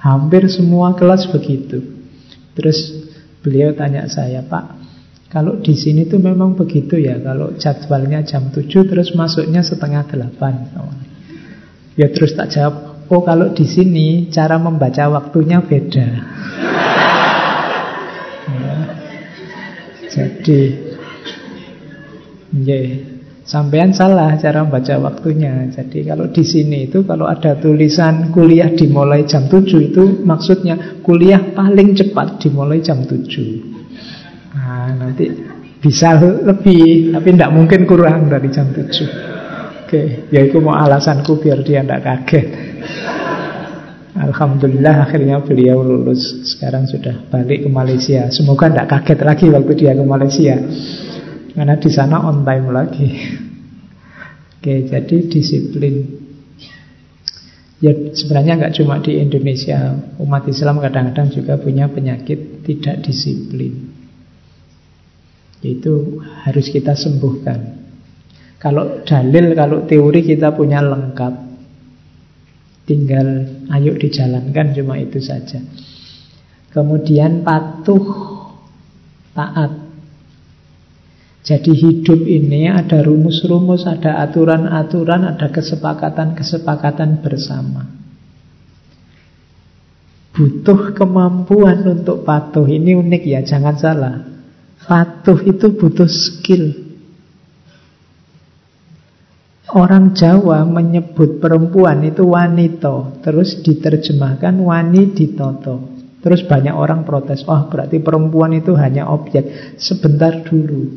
Hampir semua kelas begitu. Terus beliau tanya saya, Pak, kalau di sini tuh memang begitu ya, kalau jadwalnya jam 7 terus masuknya setengah 8. Ya terus tak jawab, oh kalau di sini cara membaca waktunya beda. Jadi, yeah. Sampean salah cara membaca waktunya. Jadi kalau di sini itu kalau ada tulisan kuliah dimulai jam 7 itu maksudnya kuliah paling cepat dimulai jam 7. Nah, nanti bisa lebih, tapi tidak mungkin kurang dari jam 7. Oke, ya itu mau alasanku biar dia tidak kaget. Alhamdulillah akhirnya beliau lulus Sekarang sudah balik ke Malaysia Semoga tidak kaget lagi waktu dia ke Malaysia karena di sana on time lagi. Oke, jadi disiplin. Ya sebenarnya nggak cuma di Indonesia, umat Islam kadang-kadang juga punya penyakit tidak disiplin. Itu harus kita sembuhkan. Kalau dalil, kalau teori kita punya lengkap. Tinggal ayo dijalankan cuma itu saja. Kemudian patuh, taat. Jadi hidup ini ada rumus-rumus, ada aturan-aturan, ada kesepakatan-kesepakatan bersama. Butuh kemampuan untuk patuh. Ini unik ya, jangan salah. Patuh itu butuh skill. Orang Jawa menyebut perempuan itu wanito, terus diterjemahkan wani ditoto. Terus banyak orang protes, oh berarti perempuan itu hanya objek. Sebentar dulu.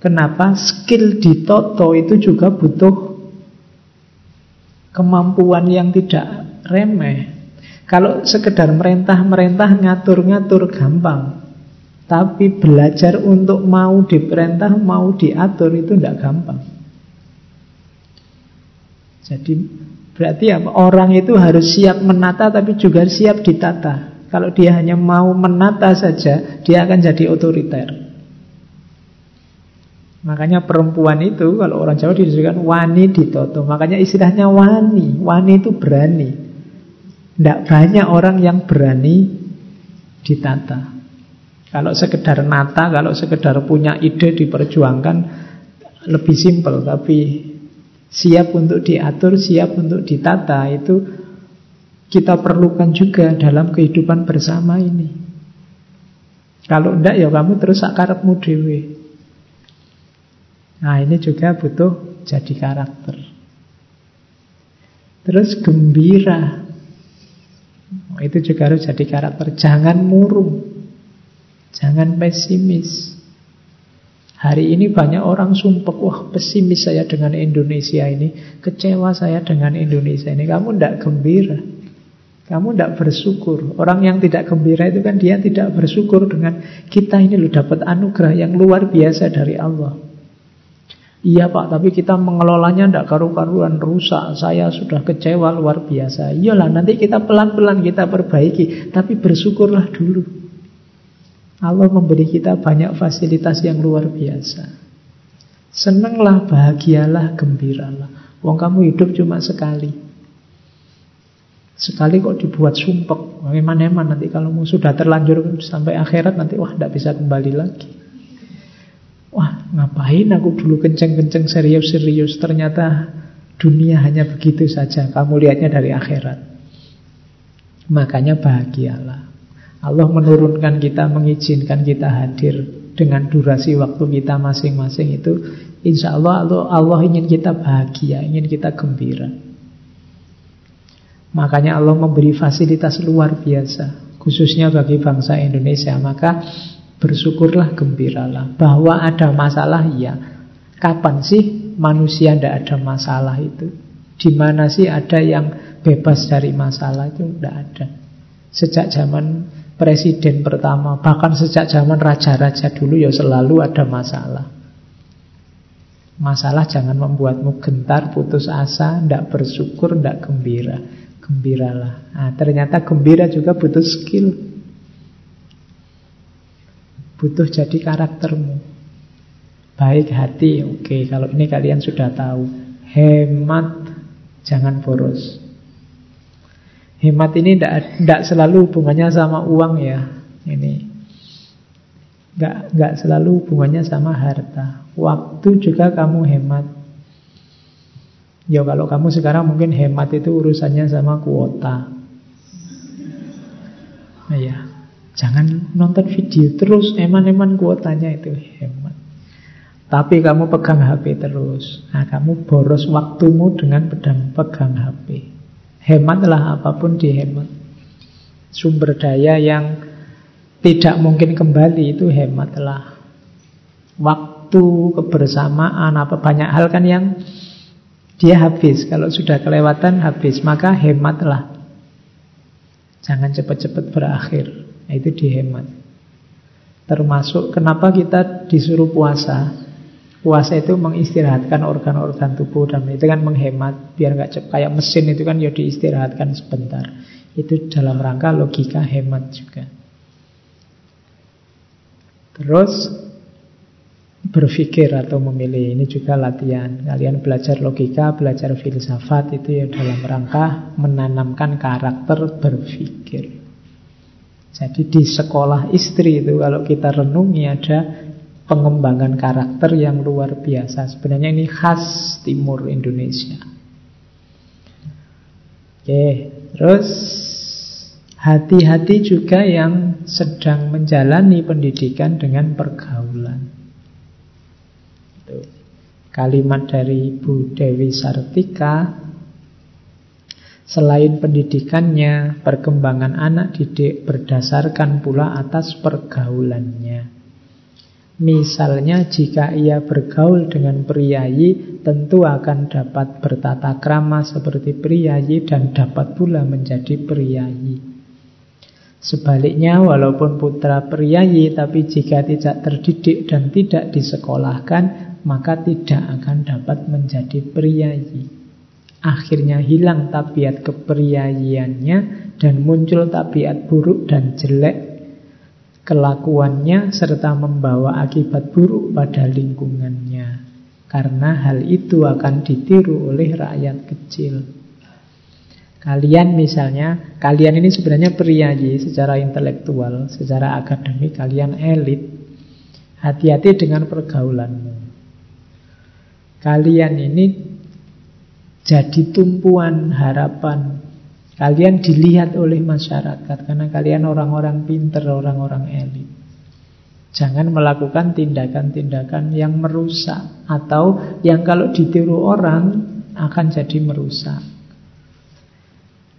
Kenapa skill ditoto itu juga butuh kemampuan yang tidak remeh. Kalau sekedar merentah-merentah, ngatur-ngatur gampang. Tapi belajar untuk mau diperintah, mau diatur itu tidak gampang. Jadi berarti apa? Orang itu harus siap menata tapi juga siap ditata. Kalau dia hanya mau menata saja, dia akan jadi otoriter. Makanya perempuan itu kalau orang Jawa disebutkan wani ditoto. Makanya istilahnya wani. Wani itu berani. Tidak banyak orang yang berani ditata. Kalau sekedar nata, kalau sekedar punya ide diperjuangkan lebih simpel. Tapi Siap untuk diatur, siap untuk ditata Itu kita perlukan juga dalam kehidupan bersama ini. Kalau enggak ya kamu terus akarapmu dewe Nah ini juga butuh jadi karakter. Terus gembira. Itu juga harus jadi karakter. Jangan murung. Jangan pesimis Hari ini banyak orang sumpah, wah pesimis saya dengan Indonesia ini, kecewa saya dengan Indonesia ini. Kamu tidak gembira, kamu tidak bersyukur. Orang yang tidak gembira itu kan dia tidak bersyukur dengan kita ini loh dapat anugerah yang luar biasa dari Allah. Iya pak, tapi kita mengelolanya tidak karu-karuan rusak. Saya sudah kecewa luar biasa. Iyalah, nanti kita pelan-pelan kita perbaiki. Tapi bersyukurlah dulu. Allah memberi kita banyak fasilitas yang luar biasa. Senanglah, bahagialah, gembiralah. Wong kamu hidup cuma sekali. Sekali kok dibuat sumpek. Eman-eman nanti kalau sudah terlanjur sampai akhirat nanti wah tidak bisa kembali lagi. Wah ngapain aku dulu kenceng-kenceng serius-serius Ternyata dunia hanya begitu saja Kamu lihatnya dari akhirat Makanya bahagialah Allah menurunkan kita, mengizinkan kita hadir dengan durasi waktu kita masing-masing itu Insya Allah, Allah ingin kita bahagia, ingin kita gembira. Makanya Allah memberi fasilitas luar biasa Khususnya bagi bangsa Indonesia. Maka bersyukurlah, gembiralah. Bahwa ada masalah, ya Kapan sih manusia tidak ada masalah itu? Di mana sih ada yang bebas dari masalah itu? Tidak ada. Sejak zaman presiden pertama, bahkan sejak zaman raja-raja dulu ya selalu ada masalah. Masalah jangan membuatmu gentar, putus asa, tidak bersyukur, tidak gembira. Gembiralah. Nah, ternyata gembira juga butuh skill. Butuh jadi karaktermu. Baik hati, oke. Kalau ini kalian sudah tahu. Hemat, jangan boros. Hemat ini tidak selalu hubungannya sama uang ya. Ini nggak nggak selalu hubungannya sama harta. Waktu juga kamu hemat. Ya kalau kamu sekarang mungkin hemat itu urusannya sama kuota. Nah, ya, jangan nonton video terus eman-eman kuotanya itu hemat. Tapi kamu pegang HP terus. Nah, kamu boros waktumu dengan pedang pegang HP. Hematlah apa pun dihemat. Sumber daya yang tidak mungkin kembali itu hematlah. Waktu, kebersamaan, apa banyak hal kan yang dia habis. Kalau sudah kelewatan habis, maka hematlah. Jangan cepat-cepat berakhir. Nah, itu dihemat. Termasuk kenapa kita disuruh puasa? Puasa itu mengistirahatkan organ-organ tubuh dan itu kan menghemat biar nggak cepat kayak mesin itu kan ya diistirahatkan sebentar. Itu dalam rangka logika hemat juga. Terus berpikir atau memilih. Ini juga latihan. Kalian belajar logika, belajar filsafat itu ya dalam rangka menanamkan karakter berpikir. Jadi di sekolah istri itu kalau kita renungi ada pengembangan karakter yang luar biasa. Sebenarnya ini khas timur Indonesia. Oke, terus hati-hati juga yang sedang menjalani pendidikan dengan pergaulan. Kalimat dari Ibu Dewi Sartika Selain pendidikannya, perkembangan anak didik berdasarkan pula atas pergaulannya. Misalnya jika ia bergaul dengan priayi, tentu akan dapat bertata krama seperti priayi dan dapat pula menjadi priayi. Sebaliknya, walaupun putra priayi, tapi jika tidak terdidik dan tidak disekolahkan, maka tidak akan dapat menjadi priayi. Akhirnya hilang tabiat kepriayiannya dan muncul tabiat buruk dan jelek kelakuannya serta membawa akibat buruk pada lingkungannya. Karena hal itu akan ditiru oleh rakyat kecil. Kalian misalnya, kalian ini sebenarnya priayi secara intelektual, secara akademik, kalian elit. Hati-hati dengan pergaulanmu. Kalian ini jadi tumpuan harapan. Kalian dilihat oleh masyarakat karena kalian orang-orang pinter, orang-orang elit. Jangan melakukan tindakan-tindakan yang merusak atau yang kalau ditiru orang akan jadi merusak.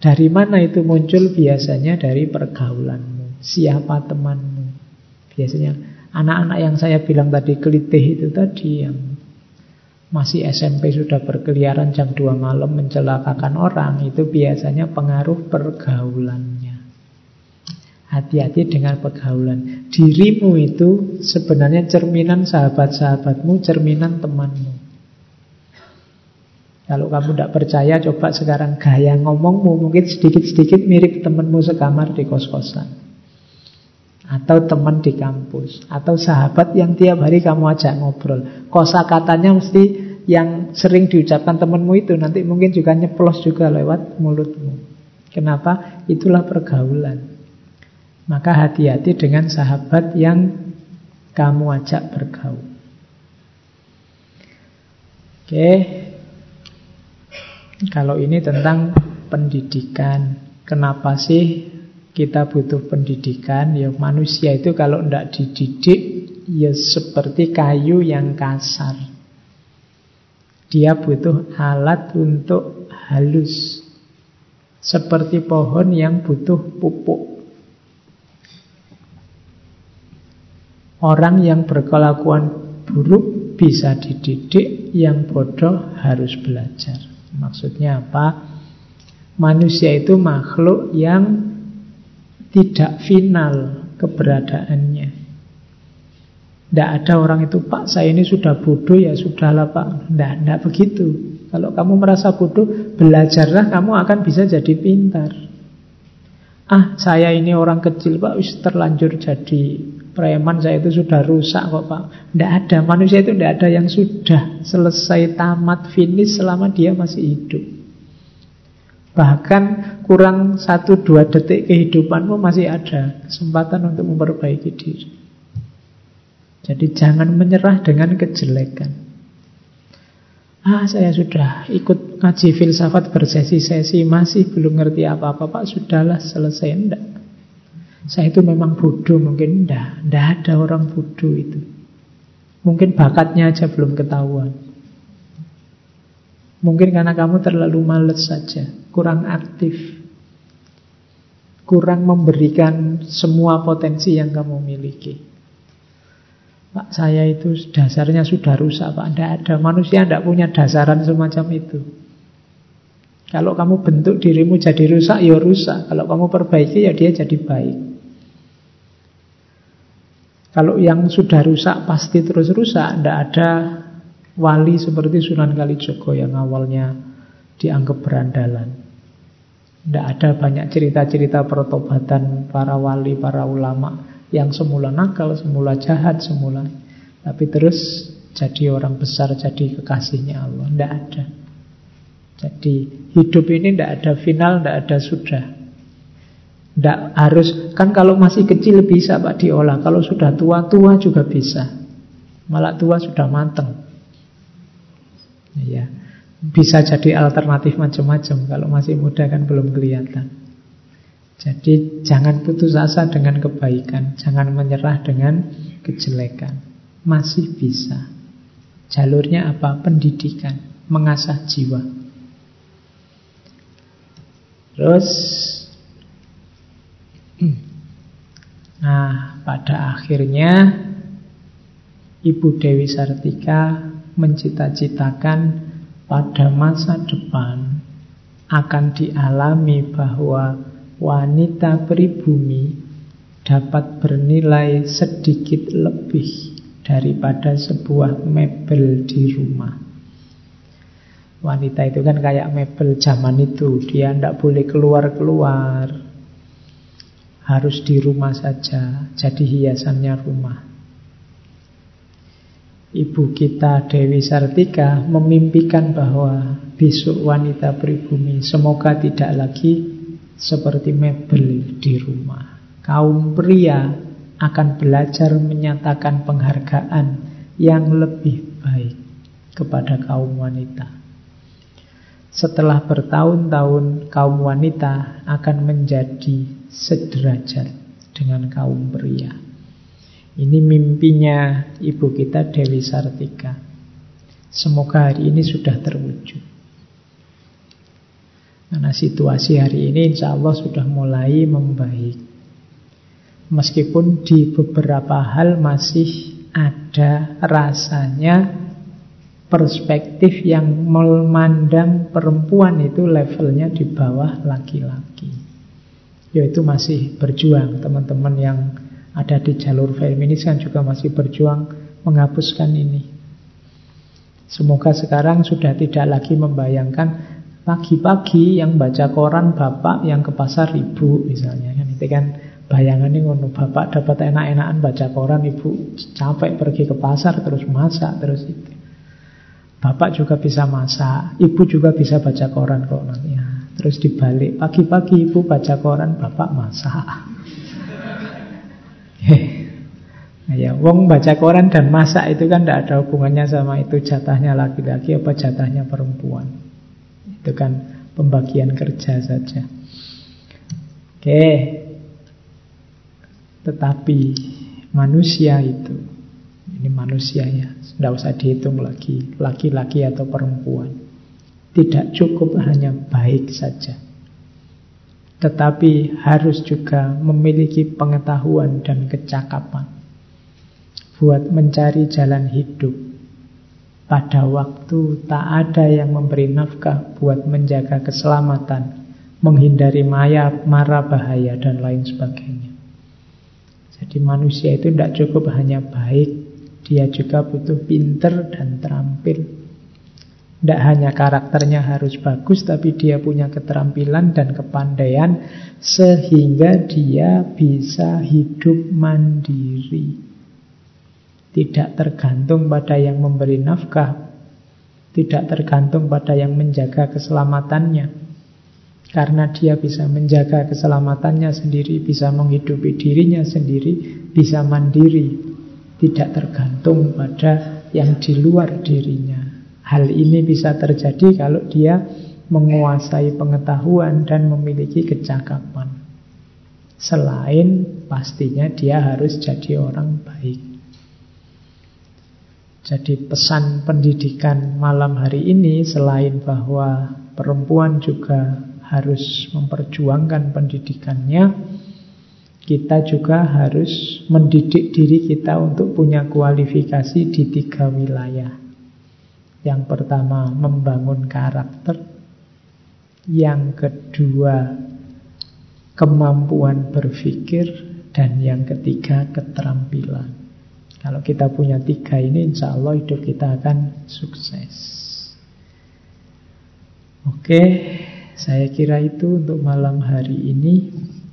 Dari mana itu muncul? Biasanya dari pergaulanmu. Siapa temanmu? Biasanya anak-anak yang saya bilang tadi kelitih itu tadi yang masih SMP sudah berkeliaran jam 2 malam mencelakakan orang, itu biasanya pengaruh pergaulannya. Hati-hati dengan pergaulan. Dirimu itu sebenarnya cerminan sahabat-sahabatmu, cerminan temanmu. Kalau kamu tidak percaya, coba sekarang gaya ngomongmu mungkin sedikit-sedikit mirip temanmu sekamar di kos-kosan. Atau teman di kampus Atau sahabat yang tiap hari kamu ajak ngobrol Kosa katanya mesti yang sering diucapkan temanmu itu nanti mungkin juga nyeplos juga lewat mulutmu. Kenapa? Itulah pergaulan. Maka hati-hati dengan sahabat yang kamu ajak bergaul. Oke. Kalau ini tentang pendidikan. Kenapa sih kita butuh pendidikan? Ya manusia itu kalau tidak dididik ya seperti kayu yang kasar. Dia butuh alat untuk halus. Seperti pohon yang butuh pupuk. Orang yang berkelakuan buruk bisa dididik, yang bodoh harus belajar. Maksudnya apa? Manusia itu makhluk yang tidak final keberadaannya. Tidak ada orang itu, Pak saya ini sudah bodoh ya sudahlah Pak. Tidak, tidak begitu. Kalau kamu merasa bodoh, belajarlah kamu akan bisa jadi pintar. Ah, saya ini orang kecil Pak, wis terlanjur jadi preman, saya itu sudah rusak kok Pak. Tidak ada, manusia itu tidak ada yang sudah selesai tamat finish selama dia masih hidup. Bahkan kurang satu dua detik kehidupanmu masih ada kesempatan untuk memperbaiki diri. Jadi jangan menyerah dengan kejelekan. Ah, saya sudah ikut ngaji filsafat bersesi-sesi, masih belum ngerti apa-apa, Pak. Sudahlah, selesai. Enggak. Saya itu memang bodoh, mungkin enggak. Enggak ada orang bodoh itu. Mungkin bakatnya aja belum ketahuan. Mungkin karena kamu terlalu males saja, kurang aktif. Kurang memberikan semua potensi yang kamu miliki. Pak saya itu dasarnya sudah rusak Pak. Tidak ada manusia tidak punya dasaran semacam itu. Kalau kamu bentuk dirimu jadi rusak Ya rusak. Kalau kamu perbaiki ya dia jadi baik. Kalau yang sudah rusak pasti terus rusak. Tidak ada wali seperti Sunan Kalijogo Yang awalnya dianggap berandalan Tidak ada banyak cerita-cerita pertobatan para wali, para ulama yang semula nakal, semula jahat, semula Tapi terus jadi orang besar, jadi kekasihnya Allah. Tidak ada. Jadi hidup ini tidak ada final, tidak ada sudah. Tidak harus, kan kalau masih kecil bisa Pak diolah. Kalau sudah tua-tua juga bisa. Malah tua sudah mateng. Ya, bisa jadi alternatif macam-macam. Kalau masih muda kan belum kelihatan. Jadi jangan putus asa dengan kebaikan, jangan menyerah dengan kejelekan. Masih bisa. Jalurnya apa? Pendidikan, mengasah jiwa. Terus Nah, pada akhirnya Ibu Dewi Sartika mencita-citakan pada masa depan akan dialami bahwa wanita pribumi dapat bernilai sedikit lebih daripada sebuah mebel di rumah. Wanita itu kan kayak mebel zaman itu, dia tidak boleh keluar-keluar, harus di rumah saja, jadi hiasannya rumah. Ibu kita Dewi Sartika memimpikan bahwa besok wanita pribumi semoga tidak lagi seperti mebel di rumah. Kaum pria akan belajar menyatakan penghargaan yang lebih baik kepada kaum wanita. Setelah bertahun-tahun kaum wanita akan menjadi sederajat dengan kaum pria. Ini mimpinya ibu kita Dewi Sartika. Semoga hari ini sudah terwujud. Karena situasi hari ini insya Allah sudah mulai membaik. Meskipun di beberapa hal masih ada rasanya perspektif yang memandang perempuan itu levelnya di bawah laki-laki. Yaitu masih berjuang. Teman-teman yang ada di jalur feminis kan juga masih berjuang menghapuskan ini. Semoga sekarang sudah tidak lagi membayangkan pagi-pagi yang baca koran bapak yang ke pasar ibu misalnya kan itu kan Bayangannya ngono, bapak dapat enak-enakan baca koran, ibu capek pergi ke pasar terus masak terus itu. Bapak juga bisa masak, ibu juga bisa baca koran kok nanti. Ya. Terus dibalik, pagi-pagi ibu baca koran, bapak masak. ya, wong baca koran dan masak itu kan tidak ada hubungannya sama itu jatahnya laki-laki apa jatahnya perempuan. Itu kan pembagian kerja saja. Oke, tetapi manusia itu, ini manusia ya, tidak usah dihitung lagi, laki-laki atau perempuan. Tidak cukup hanya baik saja. Tetapi harus juga memiliki pengetahuan dan kecakapan buat mencari jalan hidup. Pada waktu tak ada yang memberi nafkah buat menjaga keselamatan, menghindari maya, mara bahaya, dan lain sebagainya. Jadi manusia itu tidak cukup hanya baik, dia juga butuh pinter dan terampil. Tidak hanya karakternya harus bagus, tapi dia punya keterampilan dan kepandaian sehingga dia bisa hidup mandiri. Tidak tergantung pada yang memberi nafkah, tidak tergantung pada yang menjaga keselamatannya. Karena dia bisa menjaga keselamatannya sendiri, bisa menghidupi dirinya sendiri, bisa mandiri, tidak tergantung pada yang di luar dirinya. Hal ini bisa terjadi kalau dia menguasai pengetahuan dan memiliki kecakapan. Selain pastinya dia harus jadi orang baik. Jadi pesan pendidikan malam hari ini selain bahwa perempuan juga harus memperjuangkan pendidikannya, kita juga harus mendidik diri kita untuk punya kualifikasi di tiga wilayah. Yang pertama, membangun karakter. Yang kedua, kemampuan berpikir. Dan yang ketiga, keterampilan. Kalau kita punya tiga ini, insya Allah hidup kita akan sukses. Oke, saya kira itu untuk malam hari ini.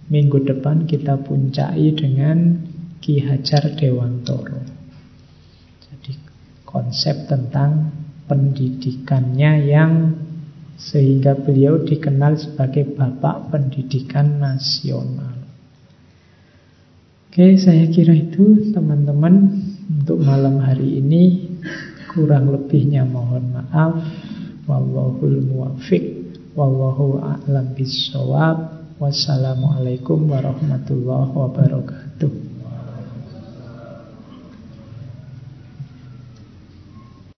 Minggu depan kita puncai dengan Ki Hajar Dewantoro. konsep tentang pendidikannya yang sehingga beliau dikenal sebagai bapak pendidikan nasional. Oke, saya kira itu teman-teman untuk malam hari ini kurang lebihnya mohon maaf. Wallahul muwafiq wallahu a'lam bissawab. Wassalamualaikum warahmatullahi wabarakatuh.